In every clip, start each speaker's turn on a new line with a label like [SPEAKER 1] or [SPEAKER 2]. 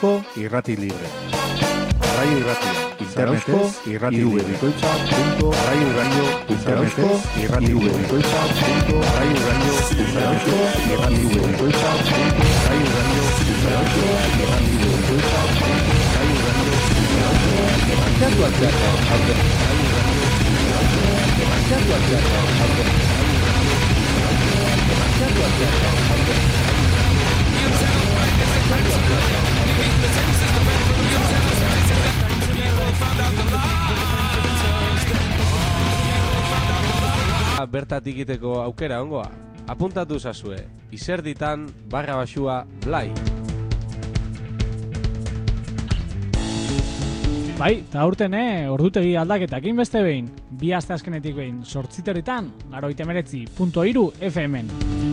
[SPEAKER 1] Zarausko irrati libre. Radio irratia. Internetez irrati libre. Radio radio Zarausko irrati libre. Radio radio Zarausko irrati libre. Radio radio Zarausko irrati libre. Radio radio Zarausko irrati libre.
[SPEAKER 2] Bertatik egiteko aukera ongoa. Apuntatu zazue, izerditan barra basua blai.
[SPEAKER 3] Bai, eta aurten, eh, ordutegi aldaketak beste behin, bi aste azkenetik behin, sortziterritan, garoite meretzi, punto iru, FM-en.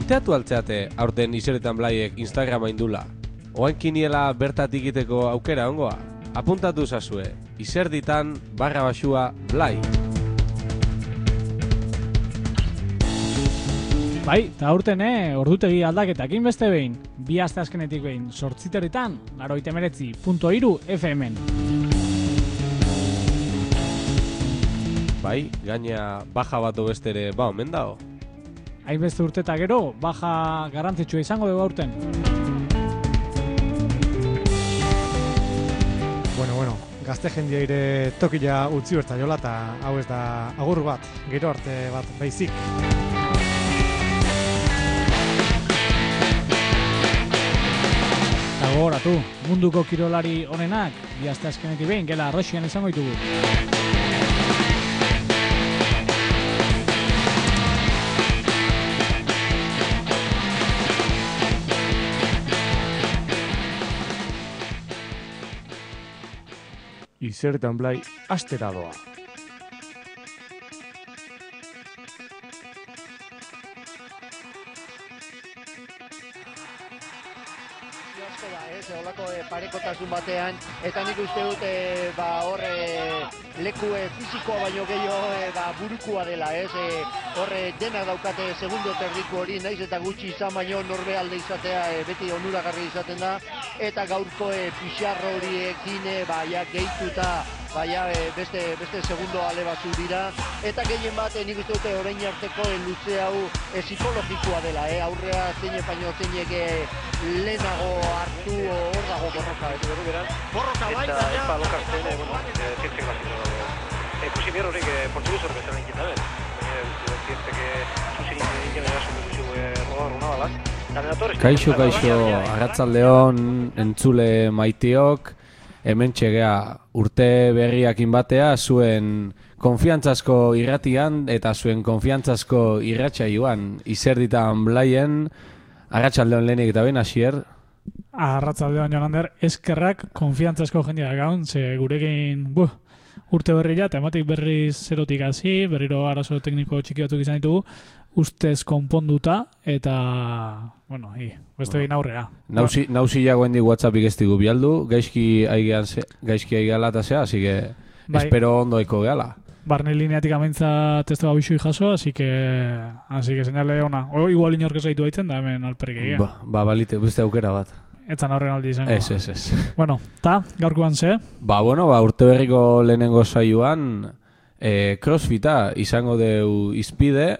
[SPEAKER 2] Enteatu altzeate aurten izerretan blaiek Instagrama indula. Oain kiniela bertatik egiteko aukera ongoa. Apuntatu zazue, izerditan barra basua blai.
[SPEAKER 3] Bai, eta aurten, eh, ordutegi aldaketak beste behin, bi aste azkenetik behin, sortziterritan, garoite meretzi, punto iru, FM-en.
[SPEAKER 2] Bai, gaina baja bat bestere ba omen dao.
[SPEAKER 3] Hainbeste urte eta gero, baja garantzitsua izango dugu aurten.
[SPEAKER 4] Bueno, bueno, gazte jendiaire tokila utzi berta jola eta hau ez da agur bat, gero arte bat baizik.
[SPEAKER 3] Eta gogoratu, munduko kirolari honenak, bi aste azkenetik behin, gela arroxian izango ditugu.
[SPEAKER 1] Izertan blai astera doa.
[SPEAKER 5] da, ez, holako e, parekotasun batean, eta nik uste dut, e, ba, hor, e, leku e, fizikoa baino gehiago, e, ba, burukua dela, ez, e, horre denak daukate segundo terdiku hori, naiz eta gutxi izan baino norbe alde izatea e, beti onuragarri izaten da, eta gaurko e, pixarro horiekin, e, ba, ja, gehituta, baina beste, beste segundo ale batzu dira, eta gehien bat e, nik uste dute orain arteko e, luze hau e, psikologikoa dela, e, aurrea zeine baino zeinek e, lehenago hartu hor dago borroka.
[SPEAKER 6] Beran.
[SPEAKER 5] Borroka bai,
[SPEAKER 6] Eta
[SPEAKER 5] baina...
[SPEAKER 6] epa lokartzen, Ikusi behar horrek eh, horrek bezala inkita ben. Baina zientzek zuzin egin menator,
[SPEAKER 2] Kaixo, kaixo, arratzaldeon, entzule maitiok, hemen txegea urte berriakin batea, zuen konfiantzazko irratian eta zuen konfiantzazko irratsaioan izerditan blaien, arratsaldeon lehenik eta behin, hasier,
[SPEAKER 3] Arratzaldean Jonander, eskerrak konfiantzazko jendea gaun, ze gurekin, buh, urte berria, eta ematik berriz zerotik hasi, berriro arazo tekniko txiki batzuk izan ditugu, ustez konponduta, eta, bueno, hi, beste behin aurrea.
[SPEAKER 2] nausi, nausi jagoen di WhatsAppik ez digu bialdu, gaizki aigean gaizki aigeala eta zea, así que
[SPEAKER 3] Bai.
[SPEAKER 2] espero ondo eko gehala.
[SPEAKER 3] Barne lineatik amintza testo abixui jaso, así que, así que señale ona. O, igual inork ez gaitu baitzen da hemen alperik egia.
[SPEAKER 2] Ba, ba, balite, beste aukera bat.
[SPEAKER 3] Etzan horren aldi izango.
[SPEAKER 2] Ez, ez, ez.
[SPEAKER 3] Bueno, ta, gaurkoan ze,
[SPEAKER 2] Ba, bueno, ba, urte berriko lehenengo saioan e, crossfita izango deu izpide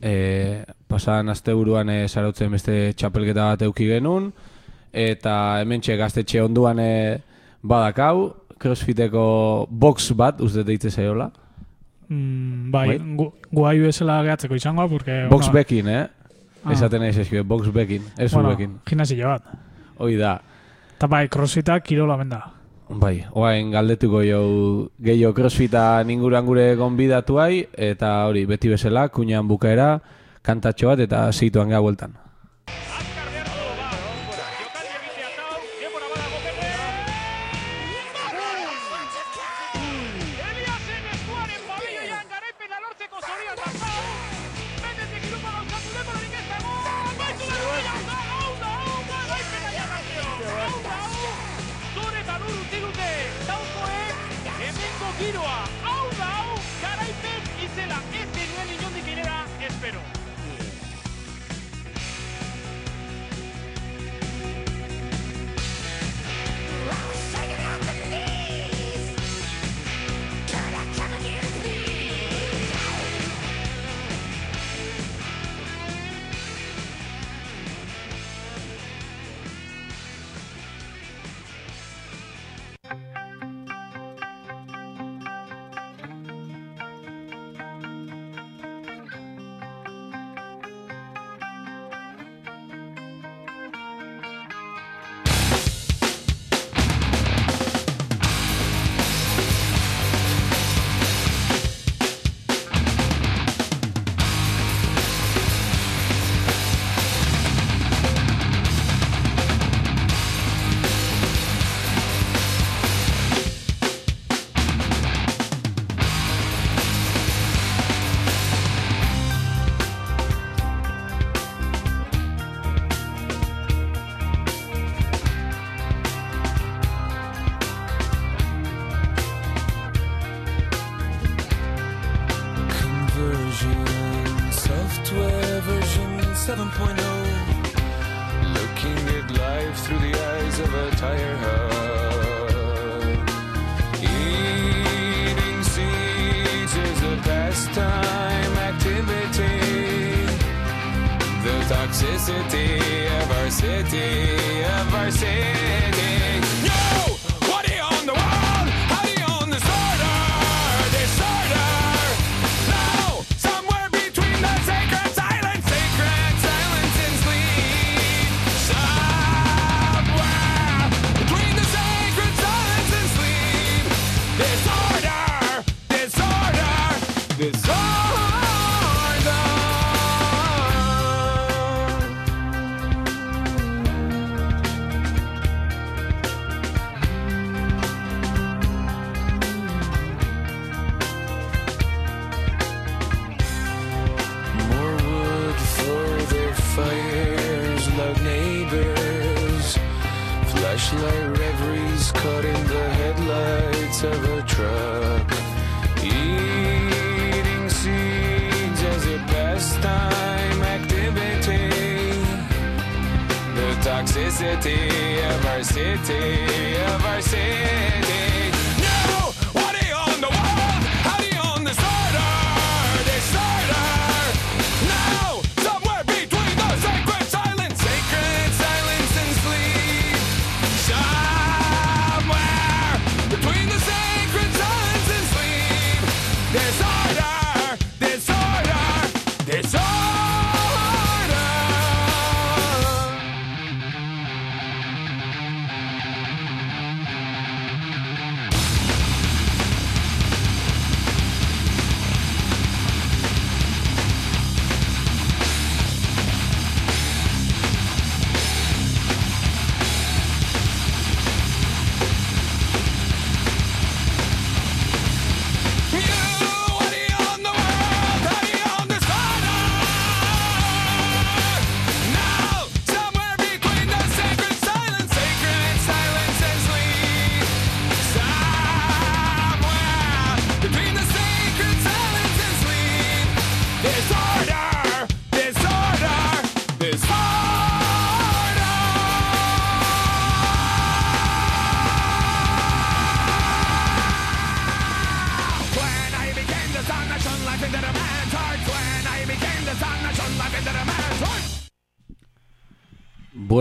[SPEAKER 2] e, pasan asteburuan e, zarautzen beste txapelketa bat euki genuen eta hementxe gaztetxe onduan e, badakau crossfiteko box bat, uste deitze zaiola
[SPEAKER 3] mm, bai,
[SPEAKER 2] Bai.
[SPEAKER 3] gu, guai bezala gehatzeko izango, porque...
[SPEAKER 2] box
[SPEAKER 3] bueno,
[SPEAKER 2] bekin, eh?
[SPEAKER 3] Ah.
[SPEAKER 2] Esaten nahi zezkio, box bekin, ez
[SPEAKER 3] bueno,
[SPEAKER 2] bekin
[SPEAKER 3] gimnasio bat.
[SPEAKER 2] Hoi da,
[SPEAKER 3] Eta bai, crossfita kirola benda.
[SPEAKER 7] bai, oain galdetuko jau gehiago crossfita inguruan gure gonbidatuai, eta hori, beti bezala, kuñan bukaera, kantatxo bat eta zeituan geha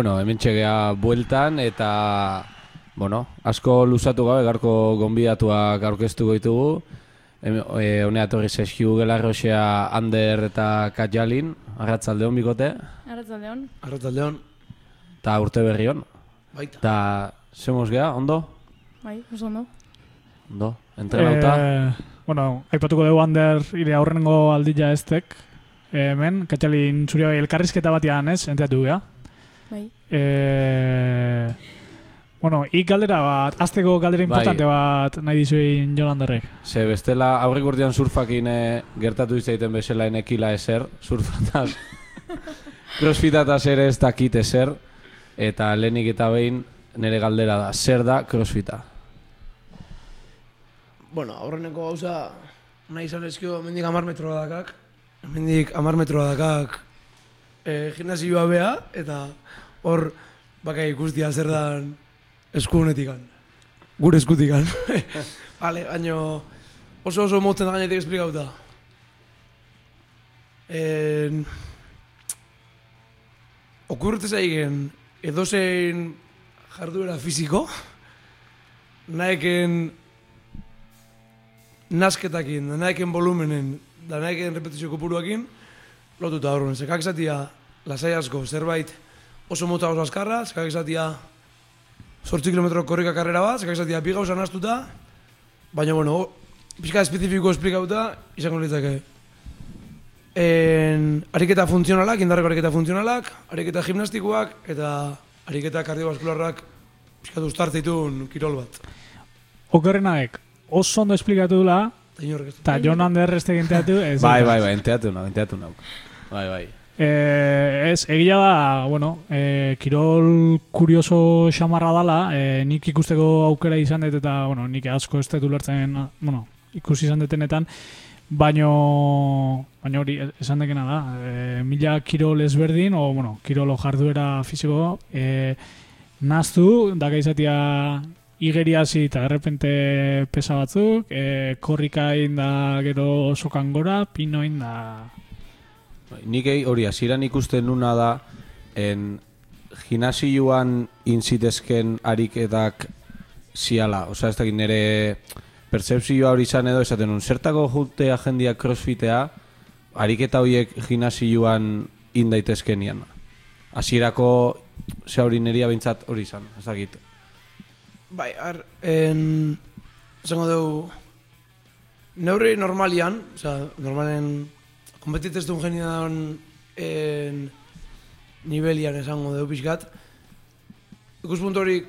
[SPEAKER 7] Bueno, hemen txegea bueltan eta, bueno, asko luzatu gabe garko gonbidatuak aurkeztuko ditugu. Hem- E, honea torri zeskiu gelarroxea Ander eta Katjalin, arratzaldeon bikote,
[SPEAKER 8] Arratzaldeon.
[SPEAKER 9] Arratzaldeon,
[SPEAKER 7] eta urte berri hon.
[SPEAKER 9] baita.
[SPEAKER 7] Eta, zemos gea, ondo?
[SPEAKER 8] Bai, oso ondo.
[SPEAKER 2] No, entrenauta.
[SPEAKER 3] Eh, bueno, aipatuko dugu Ander ire aurrengo aldila estek. Eh, hemen, katxalin zuri bai elkarrizketa batean ez, enteatu gea.
[SPEAKER 8] Bai.
[SPEAKER 3] Eh, bueno, ik galdera bat, azteko galdera
[SPEAKER 2] Bai.
[SPEAKER 3] importante bat nahi dizuin Jolanderrek.
[SPEAKER 2] Ze bestela aurrik urtean surfakin eh, gertatu izaiten bezala enekila ezer, surfataz. crossfitataz ere ez dakit ezer, eta lehenik eta behin nire galdera da, zer da crossfita?
[SPEAKER 9] Bueno, aurreneko gauza nahi izan ezkio mendik amar metroa dakak. Mendik amar metroa dakak e, gimnasioa bea, eta hor bakai ikustia zer dan esku honetikan. Gure eskutikan. Vale, baino oso oso motzen da gainetik esplikauta. En... Okurrete zaigen edozein jarduera fiziko, naeken nasketakin, da naeken volumenen, da naeken repetizio kopuruakin, lotuta horren. Zekak zatia lasai asko zerbait oso mota oso azkarra, zekak zatia sortzi kilometro korrika karrera bat, zekak zatia bi gauza nastuta, baina bueno, pixka espezifiko esplikauta, izango litzake. En, ariketa funtzionalak, indarreko ariketa funtzionalak, ariketa gimnastikoak, eta ariketa kardiovaskularrak pixka duztartzeitun kirol bat.
[SPEAKER 3] Okerrenaek, oso ondo esplikatu dula,
[SPEAKER 9] Eta
[SPEAKER 3] Jon Ander ez teginteatu, ez.
[SPEAKER 2] Bai, bai, bai, enteatu nau, enteatu nau. Bai, bai.
[SPEAKER 3] Eh, ez, egia da, bueno, eh, kirol kurioso xamarra dala, eh, nik ikusteko aukera izan dut eta, bueno, nik asko ez dut ulertzen, bueno, ikusi izan detenetan, baino, baino hori esan dekena da, eh, mila kirol ezberdin, o, bueno, kirolo jarduera fisiko, eh, naztu, daka izatea igeria hasi eta errepente pesa batzuk, eh, korrika da gero sokan gora, pinoin da
[SPEAKER 2] Nik ei- hori hasieran ikusten nuna da en gimnasioan inzitezken ariketak ziala, osea ez dakit nire pertsepzioa hori izan edo esaten nun, zertako jutea jendia crossfitea ariketa horiek gimnasioan indaitezkenian. Hasierako ze hori neria behintzat hori izan, ez dakit.
[SPEAKER 9] Bai, ar, en, esango dugu, neurri normalian, oza, normalen, kompetiteztun genian en, nivelian esango dugu pixkat, ikuspuntu hori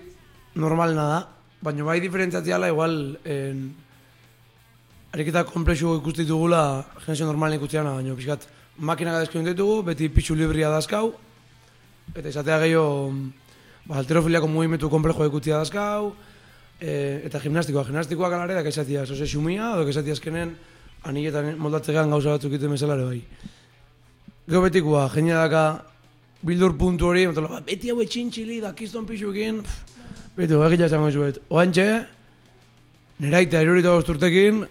[SPEAKER 9] normalena da, baina bai diferentziatziala igual en, ariketa komplexu ikusti dugula generazio normalen ikustiana, baina pixkat makina gadezko ditugu, beti pitxu libria dazkau, eta izatea gehiago ba, alterofiliako mugimendu komplejo ikutia dazkau, e, eta gimnastikoa, gimnastikoak alare da kaizatia zoze xumia, edo kaizatia azkenen aniletan moldatzegan gauza batzuk egiten bezala ere bai. Gero betikoa, jendea daka bildur puntu hori, metala, ba, beti hau etxintxili, da kiston pixuekin, betu, egia esango zuet. Oantxe, neraita erorita bosturtekin,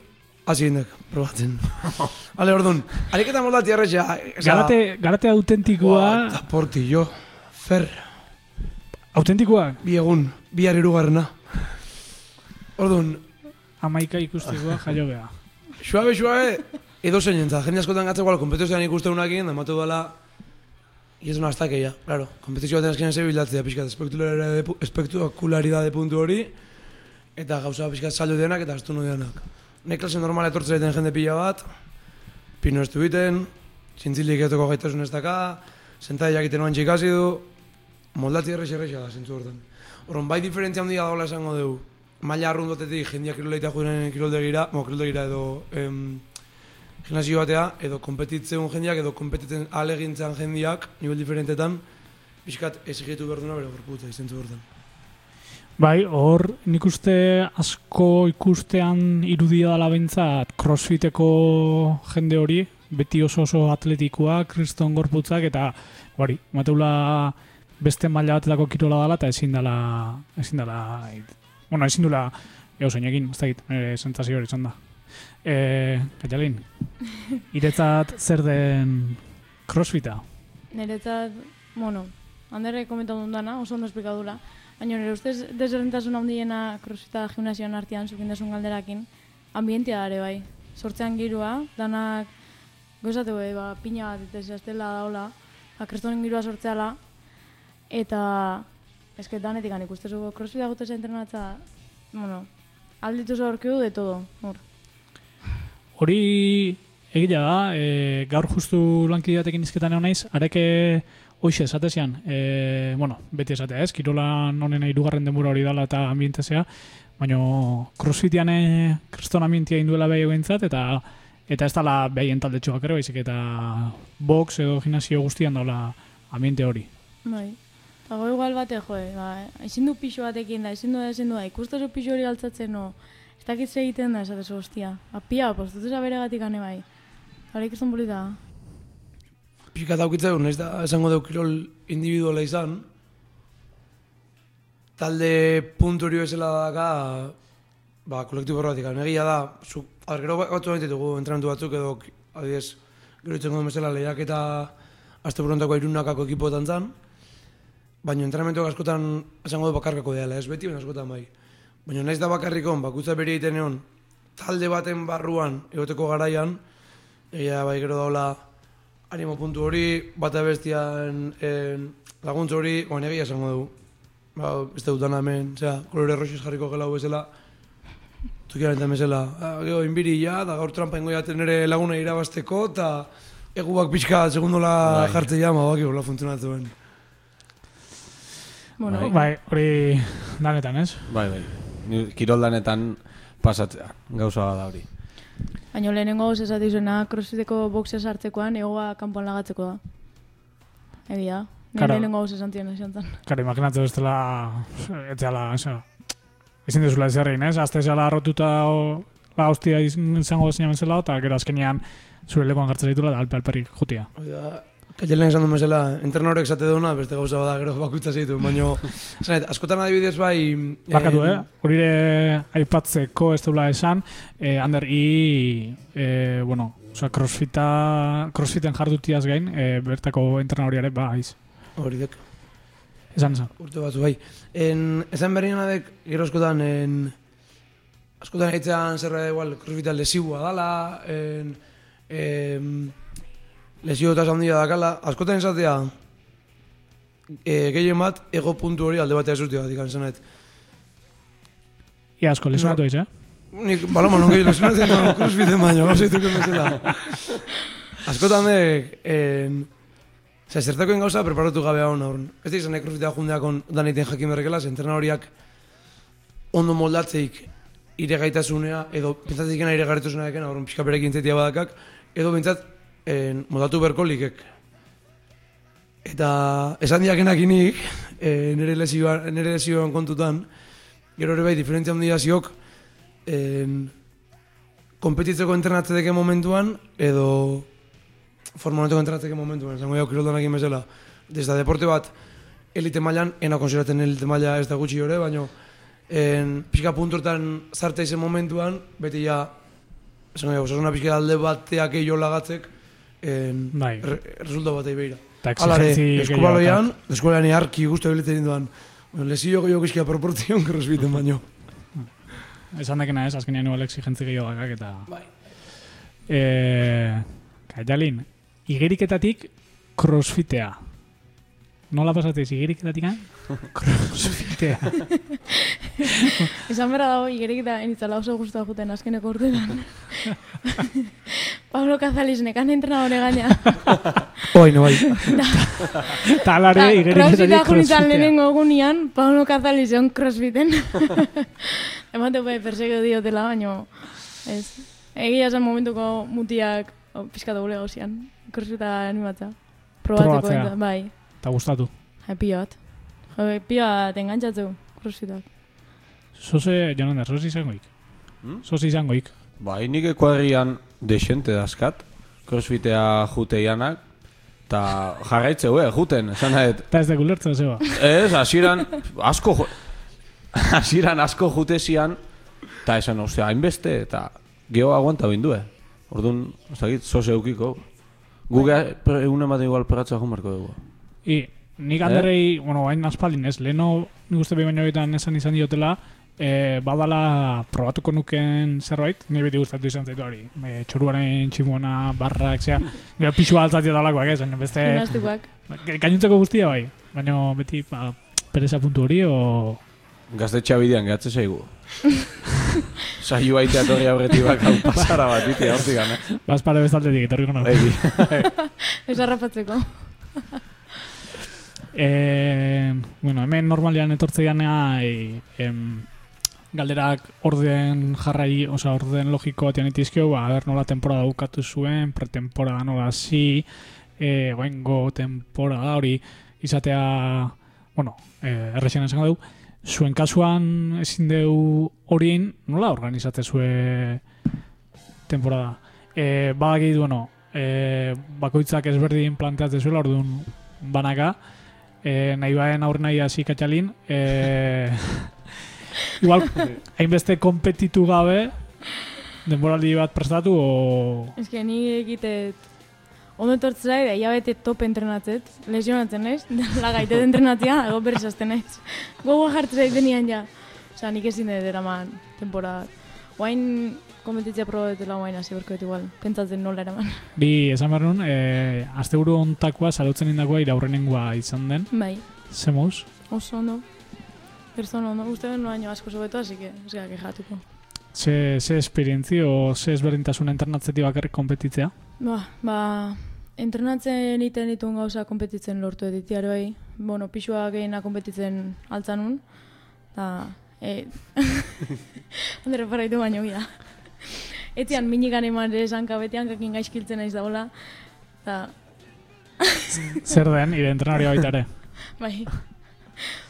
[SPEAKER 9] hasi indek, probatzen. Hale, orduan, ariketa moldati erretxa.
[SPEAKER 3] Garate, garate autentikoa,
[SPEAKER 9] Eta portillo, fer,
[SPEAKER 3] autentikoa,
[SPEAKER 9] bi egun, bihar irugarrena. Orduan,
[SPEAKER 3] amaika ikustikoa jaio beha.
[SPEAKER 9] Suabe, suabe, edo zein entzat. Jende askotan gatzeko ala, kompetizioan ikusten unakin, da matu dela, y ez una aztakeia, claro. Kompetizio baten azkenean ze bildatzea, pixkat, espektakularidade puntu hori, eta gauza pixkat saldu denak eta astu denak. Nek klase normal etortzen zaiten jende pila bat, pino ez du biten, zintzilik etoko gaitasun ez daka, sentai jakiten oan txikasi du, moldati errex errexea da, zentzu hortan. Horren, bai diferentzia handia dagoela esango dugu. Maila arrundotetik jendia kiroleita joan kiroldegira, mo, kiroldegira edo em, gimnasio batea, edo kompetitzen jendiak, edo kompetitzen alegintzen jendiak, nivel diferentetan, pixkat exigitu behar duna bere gorputza izentzu hortan.
[SPEAKER 3] Bai, hor nik uste asko ikustean irudia dela bentzat crossfiteko jende hori, beti oso oso atletikoa, kriston gorputzak, eta hori, mateula beste maila batetako kirola dela, eta ezin dela, ezin dela, bueno, ezin dela, eo zeinekin, ez dakit, nire sentzazio hori izan da. E, Kaialin, iretzat zer den crossfita?
[SPEAKER 8] Niretzat, bueno, Andere komentatu dundana, oso ondo esplikadula. Baina nire ustez desberdintasun handiena crossfita gimnasioan artean zukindasun galderakin, ambientia dare bai. Sortzean girua, danak gozatu bai, ba, pina bat eta zaztela daula, ba, krestonen girua sortzeala, eta eske danetik ikustezu crossfita gute entrenatza bueno, alditu zaurkiu de todo, hor.
[SPEAKER 3] Hori egia da, e, gaur justu lankideatekin izketan egon naiz, areke hoxe esatezian, e, bueno, beti esatea ez, kirolan honen hirugarren denbora hori dala eta ambientezea, baina crossfitean e, kriston ambientia induela behi egintzat, eta eta ez dala behien talde txoak ere, baizik eta box edo gimnasio guztian daula ambiente hori.
[SPEAKER 8] Bai. Eta go igual bate, joe, ba, ezin du pixo batekin da, ezin du ezin du da, ikustezu pixo hori altzatzen, no, ez dakit egiten da, esatezu, hostia. Ba, pia, postatu bere gatik ane bai. Hori ikizan polita.
[SPEAKER 9] Pika daukitzeu, nahiz da, esango deu kirol individuala izan, talde puntu hori bezala daka, ba, kolektibo horretik, egia da, zu, adar, gero batzu baita ditugu entrenatu batzuk edo, adibidez, gero itzen bezala lehiak eta azte burontako irunakako ekipoetan zan, baina entrenamentuak askotan esango du bakarkako dela, ez beti, baina askotan bai. Baina naiz da bakarrikon, bakutza bere egiten egon, talde baten barruan egoteko garaian, egia bai gero daula animo puntu hori, bata bestian en, laguntza hori, oan egia esango du. Ba, ez dut dana hemen, zera, kolore roxiz jarriko gela bezala, tukiaren eta bezala, ah, gero, inbiri ja, da gaur trampa ingo jaten ere laguna irabazteko, eta eguak pixka segundola
[SPEAKER 2] Bai.
[SPEAKER 9] jartze jama, baki, hola funtzionatzen.
[SPEAKER 8] Bueno,
[SPEAKER 3] Bai, hori danetan, ez?
[SPEAKER 2] Bai, bai. Ni kiroldanetan pasatzea, gauza da hori.
[SPEAKER 8] Baina lehenengo gauz esatu izena, crossfiteko boxea sartzekoan, egoa kanpoan lagatzeko da. Egia. Ni
[SPEAKER 3] Claro.
[SPEAKER 8] lehenengo gauz esan zion esan
[SPEAKER 3] Karo, imaginatzen ez dela, ez dela, eso, ezin dezula ez egin, ez? Azte zela arrotuta o, la hostia izango zinen zela, eta gero azkenean zure lekuan gartzen ditula, da alpe alperik jutia.
[SPEAKER 9] Hori da, Kaielen esan duen bezala, entrenorek esate duena, beste gauza bada, gero bakutza zeitu, baina, zanet, askotan adibidez bai...
[SPEAKER 3] Bakatu, eh? Hori ere aipatzeko ez dula esan, eh, Ander, i, eh, bueno, oza, crossfita, crossfiten jardutiaz gain, eh, bertako entrenadoriare, ba, aiz.
[SPEAKER 9] Hori dek,
[SPEAKER 3] Esan, esan.
[SPEAKER 9] urte batzu bai. En, esan berri dek, gero askotan, en, askotan egitean zerra igual, crossfita lesiua dala, en, em, lesio eta handia dakala, askotan esatea, e, gehien bat, ego puntu hori alde batea esutia bat ikan zenet.
[SPEAKER 3] Ia asko, lesionatu eiz, eh?
[SPEAKER 9] Nik, baloma, non gehi lesionatzen da, crossfiten baino, gauzituko bezala. Askotan dek, en, Osea, zertakoen gauza preparatu gabe hau horren. Ez da izan crossfitea jundeakon daneiten jakin berrekela, zentrena horiak ondo moldatzeik ire gaitasunea, edo pentsatzen ire gaitasunea eken, horren pixka berekin zetia badakak, edo pentsat en, moldatu berko likek. Eta esan diakenak inik, e, nire, lesioan, nire lesioan kontutan, gero ere bai, diferentzia handia ziok, en, kompetitzeko entrenatzedeke momentuan, edo formoneteko entrenatzeke momentuan, zango jau kiroldanak bezala. Desda deporte bat, elite mailan, ena konsideraten elite maila ez da gutxi ore, baino, en, pixka puntortan zarte izen momentuan, beti ja, zango jau, osasuna pixka alde bateak eio lagatzek, en,
[SPEAKER 3] Bai.
[SPEAKER 9] re, resulta batei beira.
[SPEAKER 3] Eta
[SPEAKER 9] Alare, eskubaloian, eskubaloian earki guztu ebiltzen duan, lesio gehiago gizkia proportzion crossfiten baino.
[SPEAKER 3] Esan dekena ez, azkenean igual exigentzi gehiago dakak eta...
[SPEAKER 9] Bai.
[SPEAKER 3] Eh, Kaitalin, igeriketatik crossfitea. Nola pasatez igeriketatik crossfitea.
[SPEAKER 8] Esan berra dago, igerik eta enitzala oso guztua juten azkeneko urtetan. Pablo Cazaliz nekan entrenadore gaina.
[SPEAKER 9] Oi, no bai.
[SPEAKER 3] Eta alare igeriketatik
[SPEAKER 8] Crossfita junitzen
[SPEAKER 3] crossfitea.
[SPEAKER 8] lehenengo egunean, Pablo Cazaliz egon crossfiten. Emate bai persegio diotela, baino ez. Egia esan momentuko mutiak oh, pizkatu gule gauzian. Crossfita animatza. Probatzeko
[SPEAKER 3] Probatzea.
[SPEAKER 8] bai.
[SPEAKER 3] Eta gustatu.
[SPEAKER 8] Hai, pila bat. Jo, pila bat engantzatu, crossfitak.
[SPEAKER 3] Zose, Jonander, zose izangoik.
[SPEAKER 2] Hmm?
[SPEAKER 3] Zose izangoik.
[SPEAKER 2] Bai, nik ekuadrian desente dazkat, crossfitea jute janak, eta jarraitzeu, eh, juten, esan nahet.
[SPEAKER 3] Eta ez da gulertzen zeba.
[SPEAKER 2] Ez, hasieran asko. Hasieran asko jutezian, eta esan, ostia, hainbeste, eta geho aguanta bindu, eh. Orduan, ez dakit, zoze eukiko. Guge egun ematen igual peratza jumarko dugu.
[SPEAKER 3] I, nik handerrei, bueno, hain aspaldin ez, leheno nik uste behin baino betan esan izan diotela, e, badala probatuko nuken zerbait, ni beti gustatu izan zaitu hori. E, txoruaren tximona, barrak, zea, gero pixua altzatia dalakoak ez, beste... Gainontzeko guztia bai, baina beti, ba, pereza puntu hori, o...
[SPEAKER 2] Gaztetxea bidean gehatze zaigu. Saio aitea torri aurretik bakau pasara bat, iti, hortik gana.
[SPEAKER 3] Bazpare bezaldetik, etorriko nago.
[SPEAKER 8] Ez harrapatzeko.
[SPEAKER 3] E, bueno, hemen normalian etortze ganea, e, em, galderak orden jarrai, oza, orden logiko bat janitizkio, ba, ber, nola temporada bukatu zuen, pretemporada nola hasi, e, goengo temporada hori izatea, bueno, e, errexen esango dugu, zuen kasuan ezin deu horien nola organizate zue temporada. E, badakit, bueno, e, bakoitzak ezberdin planteatzen zuela, orduan banaka, e, nahi baen aurre nahi hasi katxalin, e, igual, hainbeste kompetitu gabe, denboraldi bat prestatu, o...
[SPEAKER 8] Ez que ni egitet ondo etortzera da hilabete top entrenatzet, lesionatzen naiz, la gaitet entrenatzea, ego berriz azten naiz. Gogo jartzera idenian ja. Osa, nik ezin dut eraman temporada. Guain kompetitzea probetela guain hasi berko dut igual, pentsatzen nola eraman.
[SPEAKER 3] Bi, esan behar nun, e, asteburu ontakoa, salautzen indakoa, iraurrenengoa izan den.
[SPEAKER 8] Bai,
[SPEAKER 3] Zemuz?
[SPEAKER 8] oso ondo. Pertsona ondo, uste ben baino asko sobeto, así que ez gara kejatuko.
[SPEAKER 3] Ze, ze esperientzio, ze ezberdintasun entrenatzetik bakarrik kompetitzea?
[SPEAKER 8] Ba, ba, entrenatzen iten dituen gauza kompetitzen lortu editiare bai. Bueno, pixua gehiena kompetitzen altzanun. Da, e... Andere paraitu baino gira. Etzian minigan eman ere esan kabetean kakin gaizkiltzen naiz dagoela. Da,
[SPEAKER 3] Zer den, ire entrenaria baita ere.
[SPEAKER 8] bai.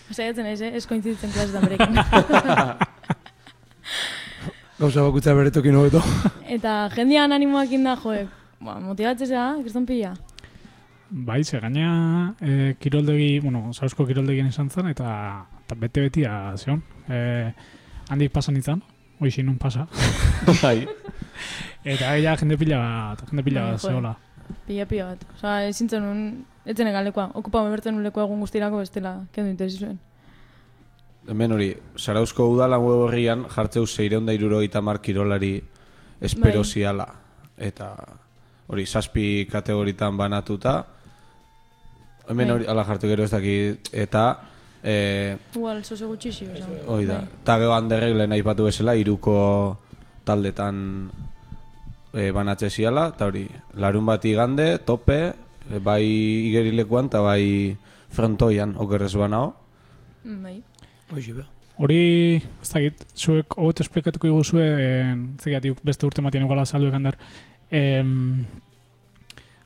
[SPEAKER 8] Saiatzen naiz, eh? Ez kointzitzen klase da berekin.
[SPEAKER 9] Gauza bakutza beretokin hobeto.
[SPEAKER 8] Eta jendean animoak inda, joe, ba, motibatzea, kriston pila.
[SPEAKER 3] Bai, ze gaina e, kiroldegi, bueno, sausko kiroldegien izan zen, eta, eta bete-betia zion. E, handik pasan izan, hoixin nun pasa.
[SPEAKER 2] Bai.
[SPEAKER 3] eta ella jende pila bat, jende pila
[SPEAKER 8] Bai,
[SPEAKER 3] bat,
[SPEAKER 8] joe.
[SPEAKER 3] zehola.
[SPEAKER 8] Pila pila bat. Osa, ezin zen un, etzen egalekoa. Okupa un lekoa egun guztirako bestela, kendu interesi zuen.
[SPEAKER 2] Hemen hori, Sarauzko udalan web horrian jartzeu zeireunda irurogeita mar kirolari espero
[SPEAKER 8] Bai.
[SPEAKER 2] ziala. Eta hori, zazpi kategoritan banatuta. Hemen
[SPEAKER 8] Bai.
[SPEAKER 2] hori, ala jartu gero ez dakit. Eta, e,
[SPEAKER 8] Igual, zozo gutxixi,
[SPEAKER 2] hoi da.
[SPEAKER 8] Bai.
[SPEAKER 2] Eta gero handerrek lehen aipatu bezala, iruko taldetan e, banatze ziala. Eta hori, larun bat igande, tope, e, bai igerilekuan eta bai frontoian, okerrez banao.
[SPEAKER 8] Bai.
[SPEAKER 9] Hoxe, be.
[SPEAKER 3] Hori, ez dakit, zuek hobeto esplikatuko iguzue, zegatik beste urte matien iguala saldu ekan dar, em,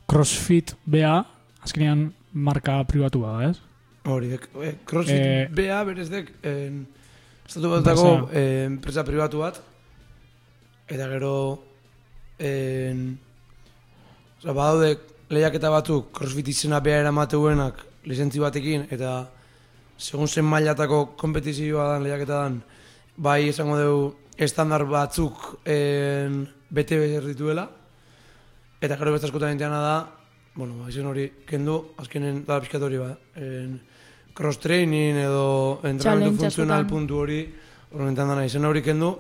[SPEAKER 3] crossfit BA, azkenean marka pribatu bada, ez?
[SPEAKER 9] Hori, eh, crossfit
[SPEAKER 3] Eh,
[SPEAKER 9] BA berez dek, en, estatu
[SPEAKER 3] Enpresa.
[SPEAKER 9] eh, enpresa pribatu bat, eta gero, en, oza, badaude lehiaketa batzuk crossfit izena BA eramateuenak lizentzi batekin, eta segun zen mailatako kompetizioa dan, lehiaketa dan, bai esango dugu estandar batzuk en, bete bezer dituela, eta gero beste askotan da, bueno, ba, izen hori kendu, azkenen da pixkat hori ba, en, cross training edo entrenamendu funtzional puntu hori, horrenetan dana, izen hori kendu,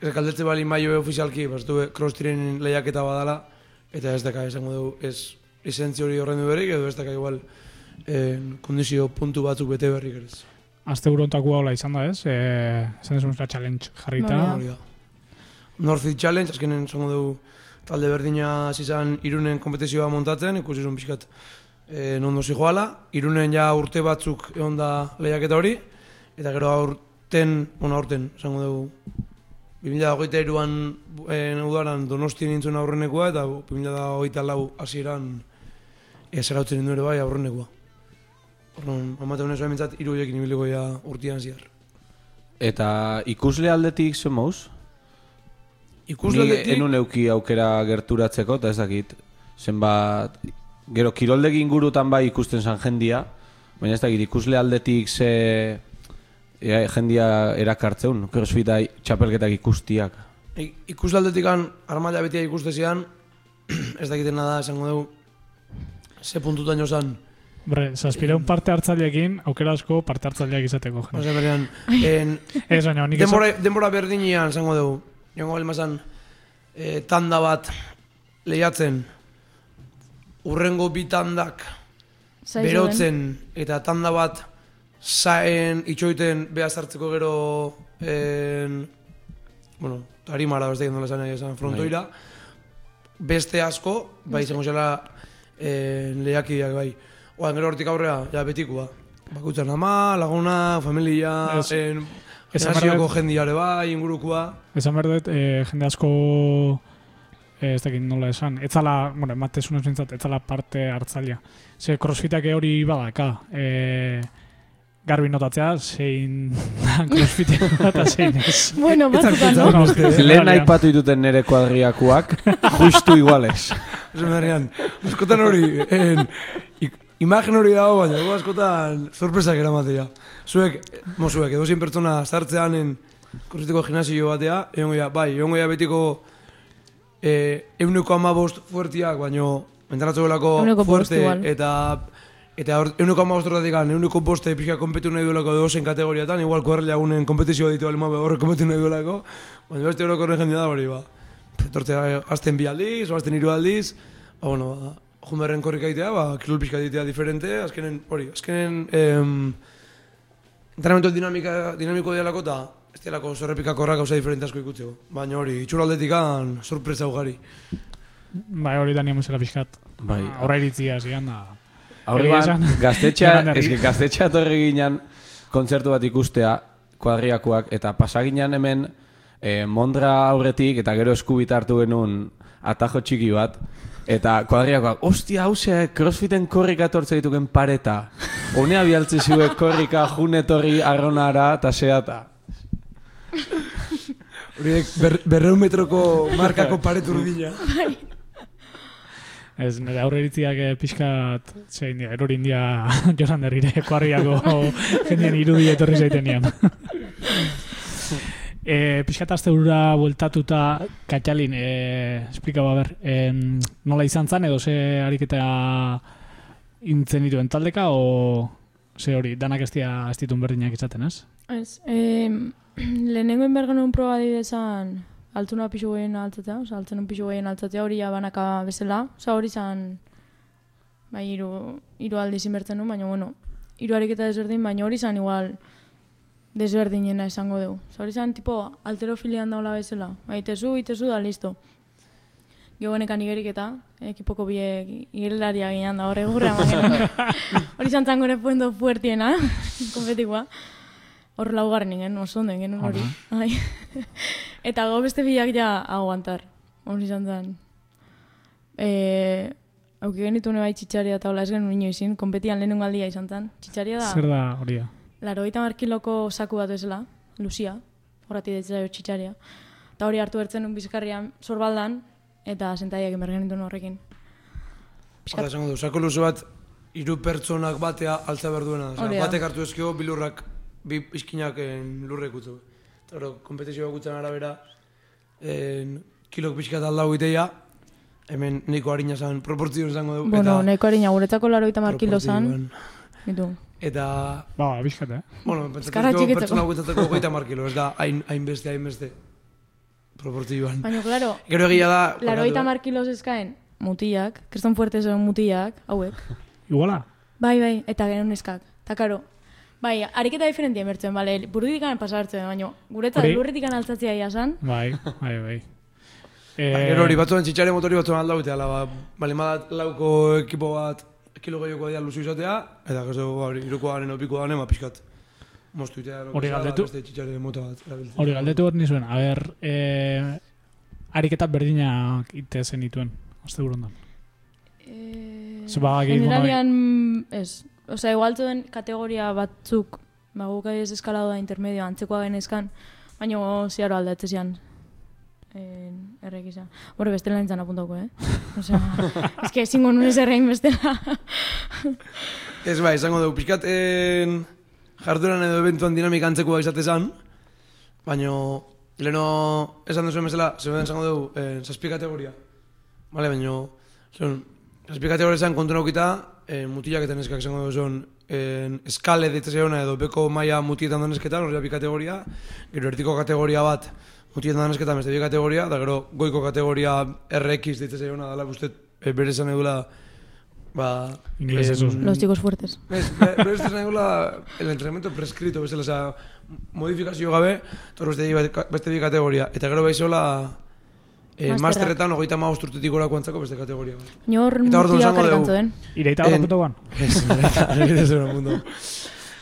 [SPEAKER 9] ez kaldetze bali maio ofizialki, bastu cross training lehiaketa badala, eta ez daka esango dugu, ez lizentzi hori horrendu berrik, edo ez daka igual en, kondizio puntu batzuk bete berrik ere ez.
[SPEAKER 3] Azte burontako hola izan da, ez? E, esan desun challenge jarrita.
[SPEAKER 9] Da. Northfield Challenge, azkenen zango dugu talde berdina hasi izan irunen kompetizioa montatzen, ikusi zuen pixkat e, nondo zijoala. Irunen ja urte batzuk egon da lehiaketa hori, eta gero aurten, bueno aurten, zango dugu 2008an en, udaran donosti nintzen aurrenekoa, eta 2008 lau hasieran ez arautzen nindu ere bai aurrenekoa. Orduan, amate honez behintzat, hiru hiekin ibiliko ja urtian zehar.
[SPEAKER 2] Eta ikusle aldetik zen mauz?
[SPEAKER 9] Ikusle
[SPEAKER 2] Ni
[SPEAKER 9] aldetik-
[SPEAKER 2] enun euki aukera gerturatzeko, eta ez dakit, zenbat, gero kiroldegi ingurutan bai ikusten zan jendia, baina ez dakit, ikusle aldetik ze e, jendia erakartzeun, crossfita txapelketak ikustiak.
[SPEAKER 9] I- Ikuslaldetikan armaila betia ikustezian, ez da esango dugu, ze puntutan jozan.
[SPEAKER 3] Bre, zazpireun parte hartzaileekin, aukera asko parte hartzaileak izateko. jende.
[SPEAKER 9] Ose berean, en,
[SPEAKER 3] Ez, baina, nik
[SPEAKER 9] denbora,
[SPEAKER 3] esan-
[SPEAKER 9] denbora berdinian esango dugu. Jongo belmazan, e, tanda bat lehiatzen, urrengo bi tandak
[SPEAKER 8] Zaizu
[SPEAKER 9] berotzen, eta tanda bat zaen itxoiten beha sartzeko gero en, bueno, tarimara beste egin dola esan nahi esan frontoira. Beste asko, bai izango zela en, lehiakideak bai. Oan gero hortik aurrea, ja betikua Bakutzen ama, laguna, familia,
[SPEAKER 3] Ez-
[SPEAKER 9] en,
[SPEAKER 3] esan
[SPEAKER 9] jendiare bai, ingurukua.
[SPEAKER 3] Esan behar dut, eh, jende asko eh, ez dakit nola esan, etzala, bueno, ematezun ez bintzat, etzala parte hartzailea. Ze crossfitak hori badaka, eh, garbi notatzea, zein crossfitea eta zein ez.
[SPEAKER 8] Bueno, batzutan, no?
[SPEAKER 3] No,
[SPEAKER 2] Lehen aipatu dituten nere kuadriakuak, justu iguales.
[SPEAKER 9] Beharrean, askotan hori, en, ik- imagen hori dago, baina gu askotan sorpresak eramatea. Zuek, mo zuek, edo pertsona sartzean en korritiko gimnasio batea, egongo ja, bai, egongo ja betiko eh, euneko amabost fuertiak, baino
[SPEAKER 8] Ehuneko bost
[SPEAKER 9] fuerte,
[SPEAKER 8] igual.
[SPEAKER 9] eta Eta hor, euneko amabost horretik gan, euneko boste pixka kompetu nahi duelako dozen kategoriatan, igual korrela egunen kompetizioa ditu alima horre kompetu nahi duelako, baina beste horreko horren jendea da hori, ba. Etorte azten bi aldiz, o azten hiru aldiz, ba, bueno, ba, junberren korrika egitea, ba, kirol pixka egitea diferente, azkenen, hori, azkenen, em, entrenamentu dinamika, dinamiko dialako eta ez dialako zorrepikakorrak gauza diferente asko ikutzeko. Baina hori, itxuraldetik sorpresa ugari.
[SPEAKER 3] Bai, hori da niemuzela pixkat.
[SPEAKER 2] Bai.
[SPEAKER 3] Horra iritzia zian da. Jonan Herri.
[SPEAKER 2] eske gaztetxa etorri ginen kontzertu bat ikustea, kuadriakoak, eta pasaginan hemen eh, Mondra aurretik, eta gero eskubita hartu genuen atajo txiki bat, eta kuadriakoak, ostia, hause, crossfiten korrika etortze dituken pareta. Honea bialtze ziue korrika, junetorri, arronara, eta seata.
[SPEAKER 9] Horiek ber, berreun metroko markako paretu urdina.
[SPEAKER 3] Ez, nire aurre iritziak eh, pixkat, zein dia, erorin dia Josan Derrire kuarriako jendien irudi etorri zaiten nian. e, pixkat azte burura bueltatuta, Katxalin, e, esplika ba ber, em, nola izan zan edo ze ariketa intzen dituen taldeka, o ze hori, danak ez dira ez ditun berdinak izaten, ez?
[SPEAKER 8] Ez, eh, lehenengo inber genuen proba didezan altuna pixu gehien altzatea, oza, altzen pixu gehien altzatea hori ja banaka bezala, oza, hori zan, bai, iru, iru aldiz inbertzen nuen, baina, bueno, iru ariketa desberdin, baina hori zan igual desberdinena esango dugu. Oza, hori zan, tipo, alterofilian daula bezala, bai, itezu, da, listo. Gehoenekan igerik ekipoko biek igerilaria ginen da horre gurra Hori izan zan gure puendo fuertiena, konfetikoa. Hor laugarren ingen, oso ondo ingen hori. Ai. Eta go beste biak ja aguantar. Hori izan zan. E, auki genitu bai txitxaria eta hola ez genuen inoizin, konpetian lehenengo aldia izan zan. Txitxaria da,
[SPEAKER 3] Zer da hori da?
[SPEAKER 8] laro kiloko saku bat bezala, Lucia, horrati deitzaio txitxaria. Eta hori hartu bertzen un bizkarrian, sorbaldan, eta sentaiak emergen genituen horrekin.
[SPEAKER 9] Hala esango du, sako luze bat, hiru pertsonak batea altza behar duena. Osea,
[SPEAKER 8] Hori da.
[SPEAKER 9] batek hartu ezkio, bi lurrak, bi izkinak en, lurrek utzu. Eta hori, kompetizioa gutzen arabera, en, kilok pixka eta aldau iteia, hemen nahiko harina zan, proportzio izango dugu.
[SPEAKER 8] Bueno,
[SPEAKER 9] eta,
[SPEAKER 8] nahiko harina guretzako laro eta markilo zan.
[SPEAKER 9] proportzioan.
[SPEAKER 8] Ditu.
[SPEAKER 9] Eta,
[SPEAKER 3] Ba, bizkat, eh?
[SPEAKER 9] bueno,
[SPEAKER 8] txikitzeko.
[SPEAKER 9] pertsona guetzateko goita markilo, ez da, hain, hainbeste, hainbeste. Proportzioan.
[SPEAKER 8] Baina, claro,
[SPEAKER 9] Gero egia da...
[SPEAKER 8] laro eta markilos eskaen mutilak, kriston fuertes egon mutilak, hauek.
[SPEAKER 3] Iguala?
[SPEAKER 8] Bai, bai, eta gero neskak. Eta karo, bai, ariketa diferentia emertzen, bale, burudikan pasartzen, baina guretzat
[SPEAKER 3] Hori-
[SPEAKER 8] lurretikan altzatzea jasan.
[SPEAKER 3] Bai, bai, bai.
[SPEAKER 9] Ba,
[SPEAKER 3] Eh,
[SPEAKER 9] Gero hori batzuan txitxare motori batzuan aldau eta ba, bali madat lauko ekipo bat kilo gehiago dira luzu izatea, eta gero ba, hori iruko garen opiko garen, ma pixkat. Mostu itea,
[SPEAKER 3] Hori galdetu-
[SPEAKER 9] Beste txitxare mota bat.
[SPEAKER 3] Hori galdetu bat nizuen, a ber, eh, ariketa berdinak ite zen dituen, azte burundan.
[SPEAKER 8] Eh,
[SPEAKER 3] badaki, bueno,
[SPEAKER 8] Generalian, ez. Osea, igual den kategoria batzuk, ba, guk ez eskalado da intermedio, antzekoa genezkan, baina ziaro aldatze zian. En, errek izan. Hore, bestela nintzen apuntauko, eh? Osea, ez que ezingo nunez errein bestela.
[SPEAKER 9] Ez bai, izango dugu, pixkaten jarduran edo eventuan dinamika antzekoa izate zan, baina leno esan duzuen bezala, zeuden izango dugu, eh, zazpi kategoria. Vale, baina, zon, zazpi kategoria zan kontu naukita, eh, mutilak eta neskak izango dugu zon, eh, eskale ditzaiona edo beko maia mutietan da nesketan, hori da bi kategoria, gero ertiko kategoria bat mutietan da nesketan beste bi kategoria, da gero goiko kategoria RX ditzaiona dela, uste eh, bere esan edula Ba...
[SPEAKER 3] Inglesez
[SPEAKER 9] em,
[SPEAKER 3] oso.
[SPEAKER 8] Los chicos fuertes.
[SPEAKER 9] Ez, be- pero ez nagoela el entrenamiento prescrito, bezala, osea, modifikazio gabe, tor beste, bi- beste bi kategoria. Eta gero baizola, eh,
[SPEAKER 8] Masterrak.
[SPEAKER 9] masterretan hogeita ma urtetik gorako antzako beste kategoria. bat.
[SPEAKER 8] Ni hor
[SPEAKER 9] Eta orduan
[SPEAKER 8] mutila
[SPEAKER 9] esango
[SPEAKER 8] karrik
[SPEAKER 9] dugu.
[SPEAKER 8] antzo den.
[SPEAKER 3] Ireita hor
[SPEAKER 9] En-
[SPEAKER 3] apuntoan.
[SPEAKER 9] Ez, ez zure mundo.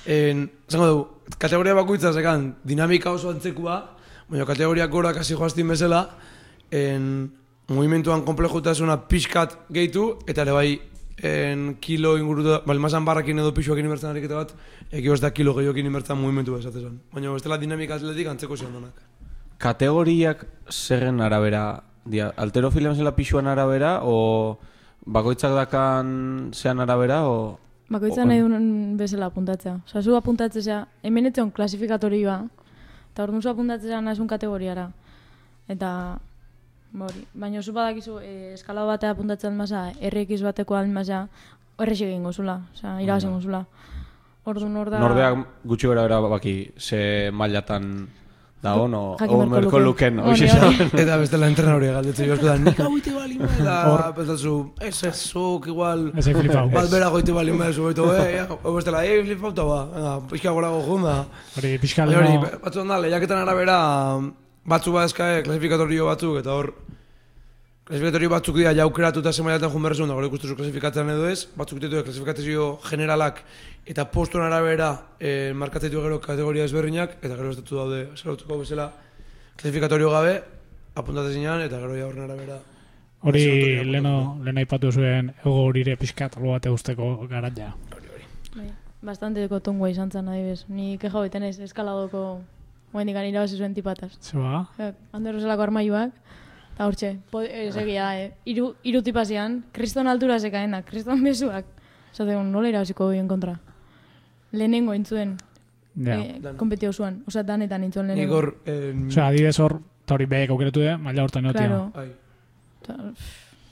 [SPEAKER 9] En, zango dugu, kategoria bakoitza zekan dinamika oso antzekua, baina kategoria gora kasi joaztin bezala, en, movimentuan komplejotasuna pixkat gehitu, eta ere bai, en, kilo inguruta, balmazan barrakin edo pixuakin inbertzen ariketa bat, eki da kilo gehiokin inbertzen movimentu esatezan. Baina bestela dinamika atletik antzeko zion donak.
[SPEAKER 2] Kategoriak zerren arabera, dia, alterofilean zela pixuan arabera, o bakoitzak dakan zean arabera, o...
[SPEAKER 8] Bakoitza
[SPEAKER 2] o-
[SPEAKER 8] nahi duen bezala apuntatzea. Osa, zu apuntatzea, hemen etzion klasifikatorioa, eta orduan zu apuntatzea nahizun kategoriara. Eta, ba hori, baina zu badakizu, e, eskala batea apuntatzen maza, RX bateko almaza, horrexik egingo zula, oza, irabazen zula. Orduan hor da...
[SPEAKER 2] Norbeak gutxi gara bera baki ze mailatan da ono, merko
[SPEAKER 8] luke.
[SPEAKER 2] luken,
[SPEAKER 8] Hori,
[SPEAKER 2] hoxe
[SPEAKER 8] hori.
[SPEAKER 9] Eta bestela entrenadori galdetzen jo da, nik hau ite bali eta pentsatzu, ez ez, zuk igual,
[SPEAKER 3] Ez egin flipau.
[SPEAKER 9] bat bera goite bali mea, zu beto, eh, bestela, eh, flipauta ba, pixka gorago junda.
[SPEAKER 3] Hori, pixka
[SPEAKER 9] Baina hori,
[SPEAKER 3] leno...
[SPEAKER 9] batzuan da, lehiaketan arabera, batzu badezkae klasifikatorio batzuk, eta hor, klasifikatorio batzuk dira jaukeratuta zemailatan jun berrezun, da gure ikustuzu klasifikatzen edo ez, batzuk ditu klasifikazio generalak eta postuen arabera eh, markatzen ditu gero kategoria ezberdinak, eta gero estatu daude, zarautuko bezala, klasifikatorio gabe, apuntatzen zinean, eta gero ja horren arabera.
[SPEAKER 3] Hori leno, leno aipatu zuen ego horire pixka albo bate usteko garaia.
[SPEAKER 8] Bai, bastante deko tongua izan zen, adibes. Ni keja beten ez, eskaladoko, guen dikan irabazi zuen tipataz. Eh, Ander Roselako armaiuak, eta hortxe, po- eh, segia, eh, iru, iru tipazian, kriston altura zekaena, kriston besuak. Zaten, nola irabaziko duen kontra. Lehenengo intzuen,
[SPEAKER 3] Ja.
[SPEAKER 8] eh, kompetio zuan, osea, danetan intzuen lehenengo.
[SPEAKER 9] hor, en,
[SPEAKER 3] Osea, adibidez hor, eta hori behek aukeratu de, maila hortan egotia.
[SPEAKER 8] Claro.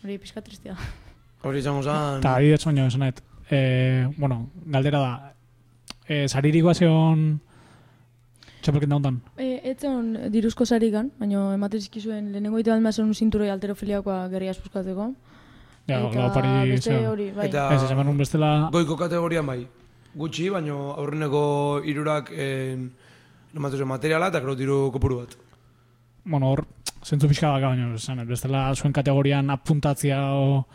[SPEAKER 8] Hori pixka tristia.
[SPEAKER 9] hori izango zan,
[SPEAKER 3] Eta adibidez baino esanet, e, bueno, galdera da, e, saririk bazion txapelketa hontan.
[SPEAKER 8] E, etzen diruzko sarikan, baina ematen zizkizuen lehenengo ite balma zen zinturoi alterofiliakoa gerria espuskatzeko.
[SPEAKER 3] Ja, lau pari
[SPEAKER 8] beste hori, bai.
[SPEAKER 9] Eta-
[SPEAKER 3] Ez, esan bestela,
[SPEAKER 9] goiko kategorian bai, gutxi, baina aurreneko irurak en, nomatu zuen materiala eta gero diru kopuru bat.
[SPEAKER 3] bueno, hor, zentzu pixka daka baino, esan, bestela zuen kategorian apuntatzia o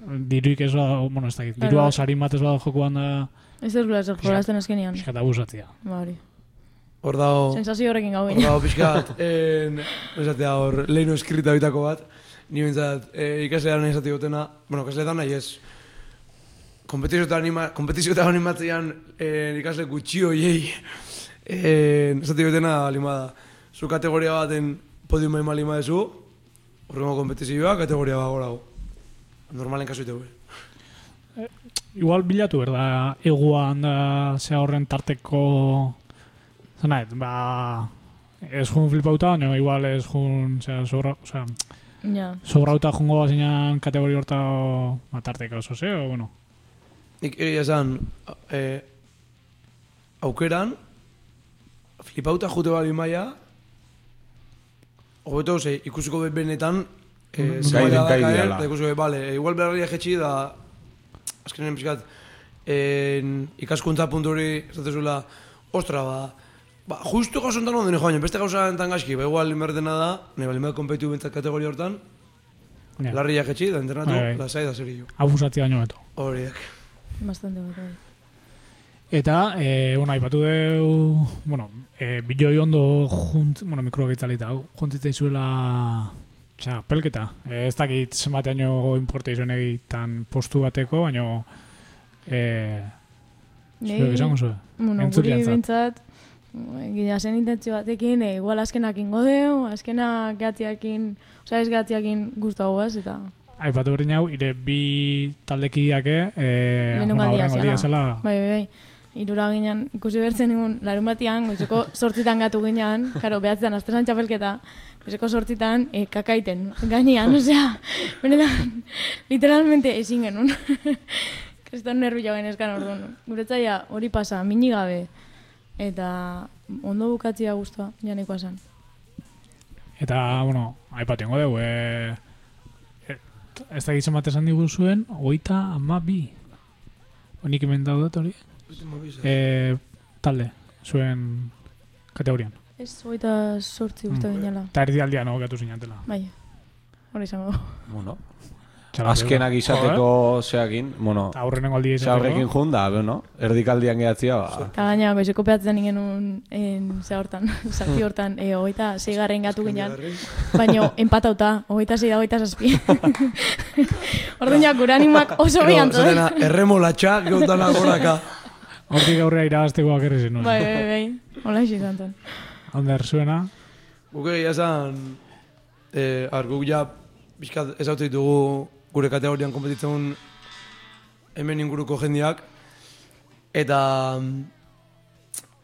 [SPEAKER 3] diruik ez bada, bueno, ez dakit, dirua o sarin bat ez bada jokuan da,
[SPEAKER 8] Ez ez gula zer jolazten azkenean.
[SPEAKER 3] pixka eta abusatzia.
[SPEAKER 8] Ba hori.
[SPEAKER 9] Hor dago,
[SPEAKER 8] Sensazio horrekin gau
[SPEAKER 9] hor
[SPEAKER 8] ginen.
[SPEAKER 9] dago pixkat, en, esatea hor, lehino eskrita bitako bat, ni bintzat, e, ikaslean nahi esati gotena, bueno, ikasleetan nahi ez, kompetizioetan anima, kompetizioetan animatzean eh, ikasle gutxi hoiei, eh, esati gotena lima da, zu kategoria baten podium ema lima dezu, horrengo kompetizioa kategoria bat gorago. Normalen kasu ite
[SPEAKER 3] Igual bilatu berda, eguan da, zea horren tarteko, zanaet, ba, ez jun flipauta, baina igual ez jun, zera, sobra, osea,
[SPEAKER 8] Ja.
[SPEAKER 3] sobrauta jungo bazinan kategori horta ba, tarteko oso, ze, o, bueno,
[SPEAKER 9] Nik egia esan, eh, aukeran, flipauta jute bali maia, hobeto, ze, ikusiko bet benetan, ze
[SPEAKER 2] gai-
[SPEAKER 9] maila
[SPEAKER 2] gai
[SPEAKER 9] dakaen,
[SPEAKER 2] direla.
[SPEAKER 9] eta ikusiko bet, bale, igual berarria jetxi da, azkenen pixkat, en, ikaskuntza puntu hori, esatezula, ostra, ba, ba, justu gauza enten ondo joan, beste gauza enten gaizki, ba, igual inberdena da, nahi bali mea kompetiu bentzat kategoria hortan,
[SPEAKER 3] Ja.
[SPEAKER 9] larria jetxi, da entrenatu,
[SPEAKER 3] Bai, bai.
[SPEAKER 9] lasai da zerillo.
[SPEAKER 3] abusatzea baino beto.
[SPEAKER 9] Horiek.
[SPEAKER 8] Bastante bat, bai.
[SPEAKER 3] Eta, e, bueno, aipatu deu, bueno, e, bideo ondo junt, bueno, mikroak itzalita, juntzitza izuela txapelketa. E, ez dakit zenbateaino importa izuen egitan postu bateko, baino, e, zuek esango zuen.
[SPEAKER 8] Bueno, guri bintzat, gila zen intentzio batekin, e, igual azkenak ingo deu, azkenak gehatziakin, oza ez gehatziakin guztagoaz, eta
[SPEAKER 3] Aipatu berdin hau, ire bi taldekideake, e,
[SPEAKER 8] lehenengo
[SPEAKER 3] bueno, aurrengo aldia
[SPEAKER 8] zela. Bai, bai, bai. Irura ginen, ikusi bertzen nigun, larun batian, goizeko sortzitan gatu ginen, karo, behatzean, azteran txapelketa, goizeko sortzitan, e, kakaiten, gainean, osea, benetan, literalmente ezin genuen. Kriston nervi jau genezkan orduan. Guretzaia hori pasa, mini gabe, eta ondo bukatzia guztua, janeko esan.
[SPEAKER 3] Eta, bueno, aipatu ingo dugu, e, e, ez da gizan bat esan digu zuen, oita ama bi. Honik hemen daudet hori. E, talde, zuen kategorian.
[SPEAKER 8] Ez, hogeita sortzi uste
[SPEAKER 3] Mm.
[SPEAKER 8] binela.
[SPEAKER 3] Eta erdialdian hogatu zinatela.
[SPEAKER 8] Bai, hori izango.
[SPEAKER 2] Bueno, azkenak izateko zeakin, bueno,
[SPEAKER 3] aurrenengo aldi
[SPEAKER 2] ze horrekin junda, bueno, erdikaldian gehatzia, ba.
[SPEAKER 8] Eta gaina, goizeko peatzen genuen en, ze hortan, zati hortan, e, hogeita zeigarren gatu ginean, baina empatauta, hogeita zei da hogeita zazpi. Orduñak gure animak oso bian
[SPEAKER 9] Zatena, erremolatxa, geutana goraka.
[SPEAKER 3] Hortik aurrera irabazteko akerri zenuen.
[SPEAKER 8] Bai, bai, bai, hola isi zantan.
[SPEAKER 3] Ander, zuena,
[SPEAKER 9] Guk egia esan, eh, ar, guk ja, bizkat ez haute ditugu gure kategorian kompetitzen hemen inguruko jendiak. Eta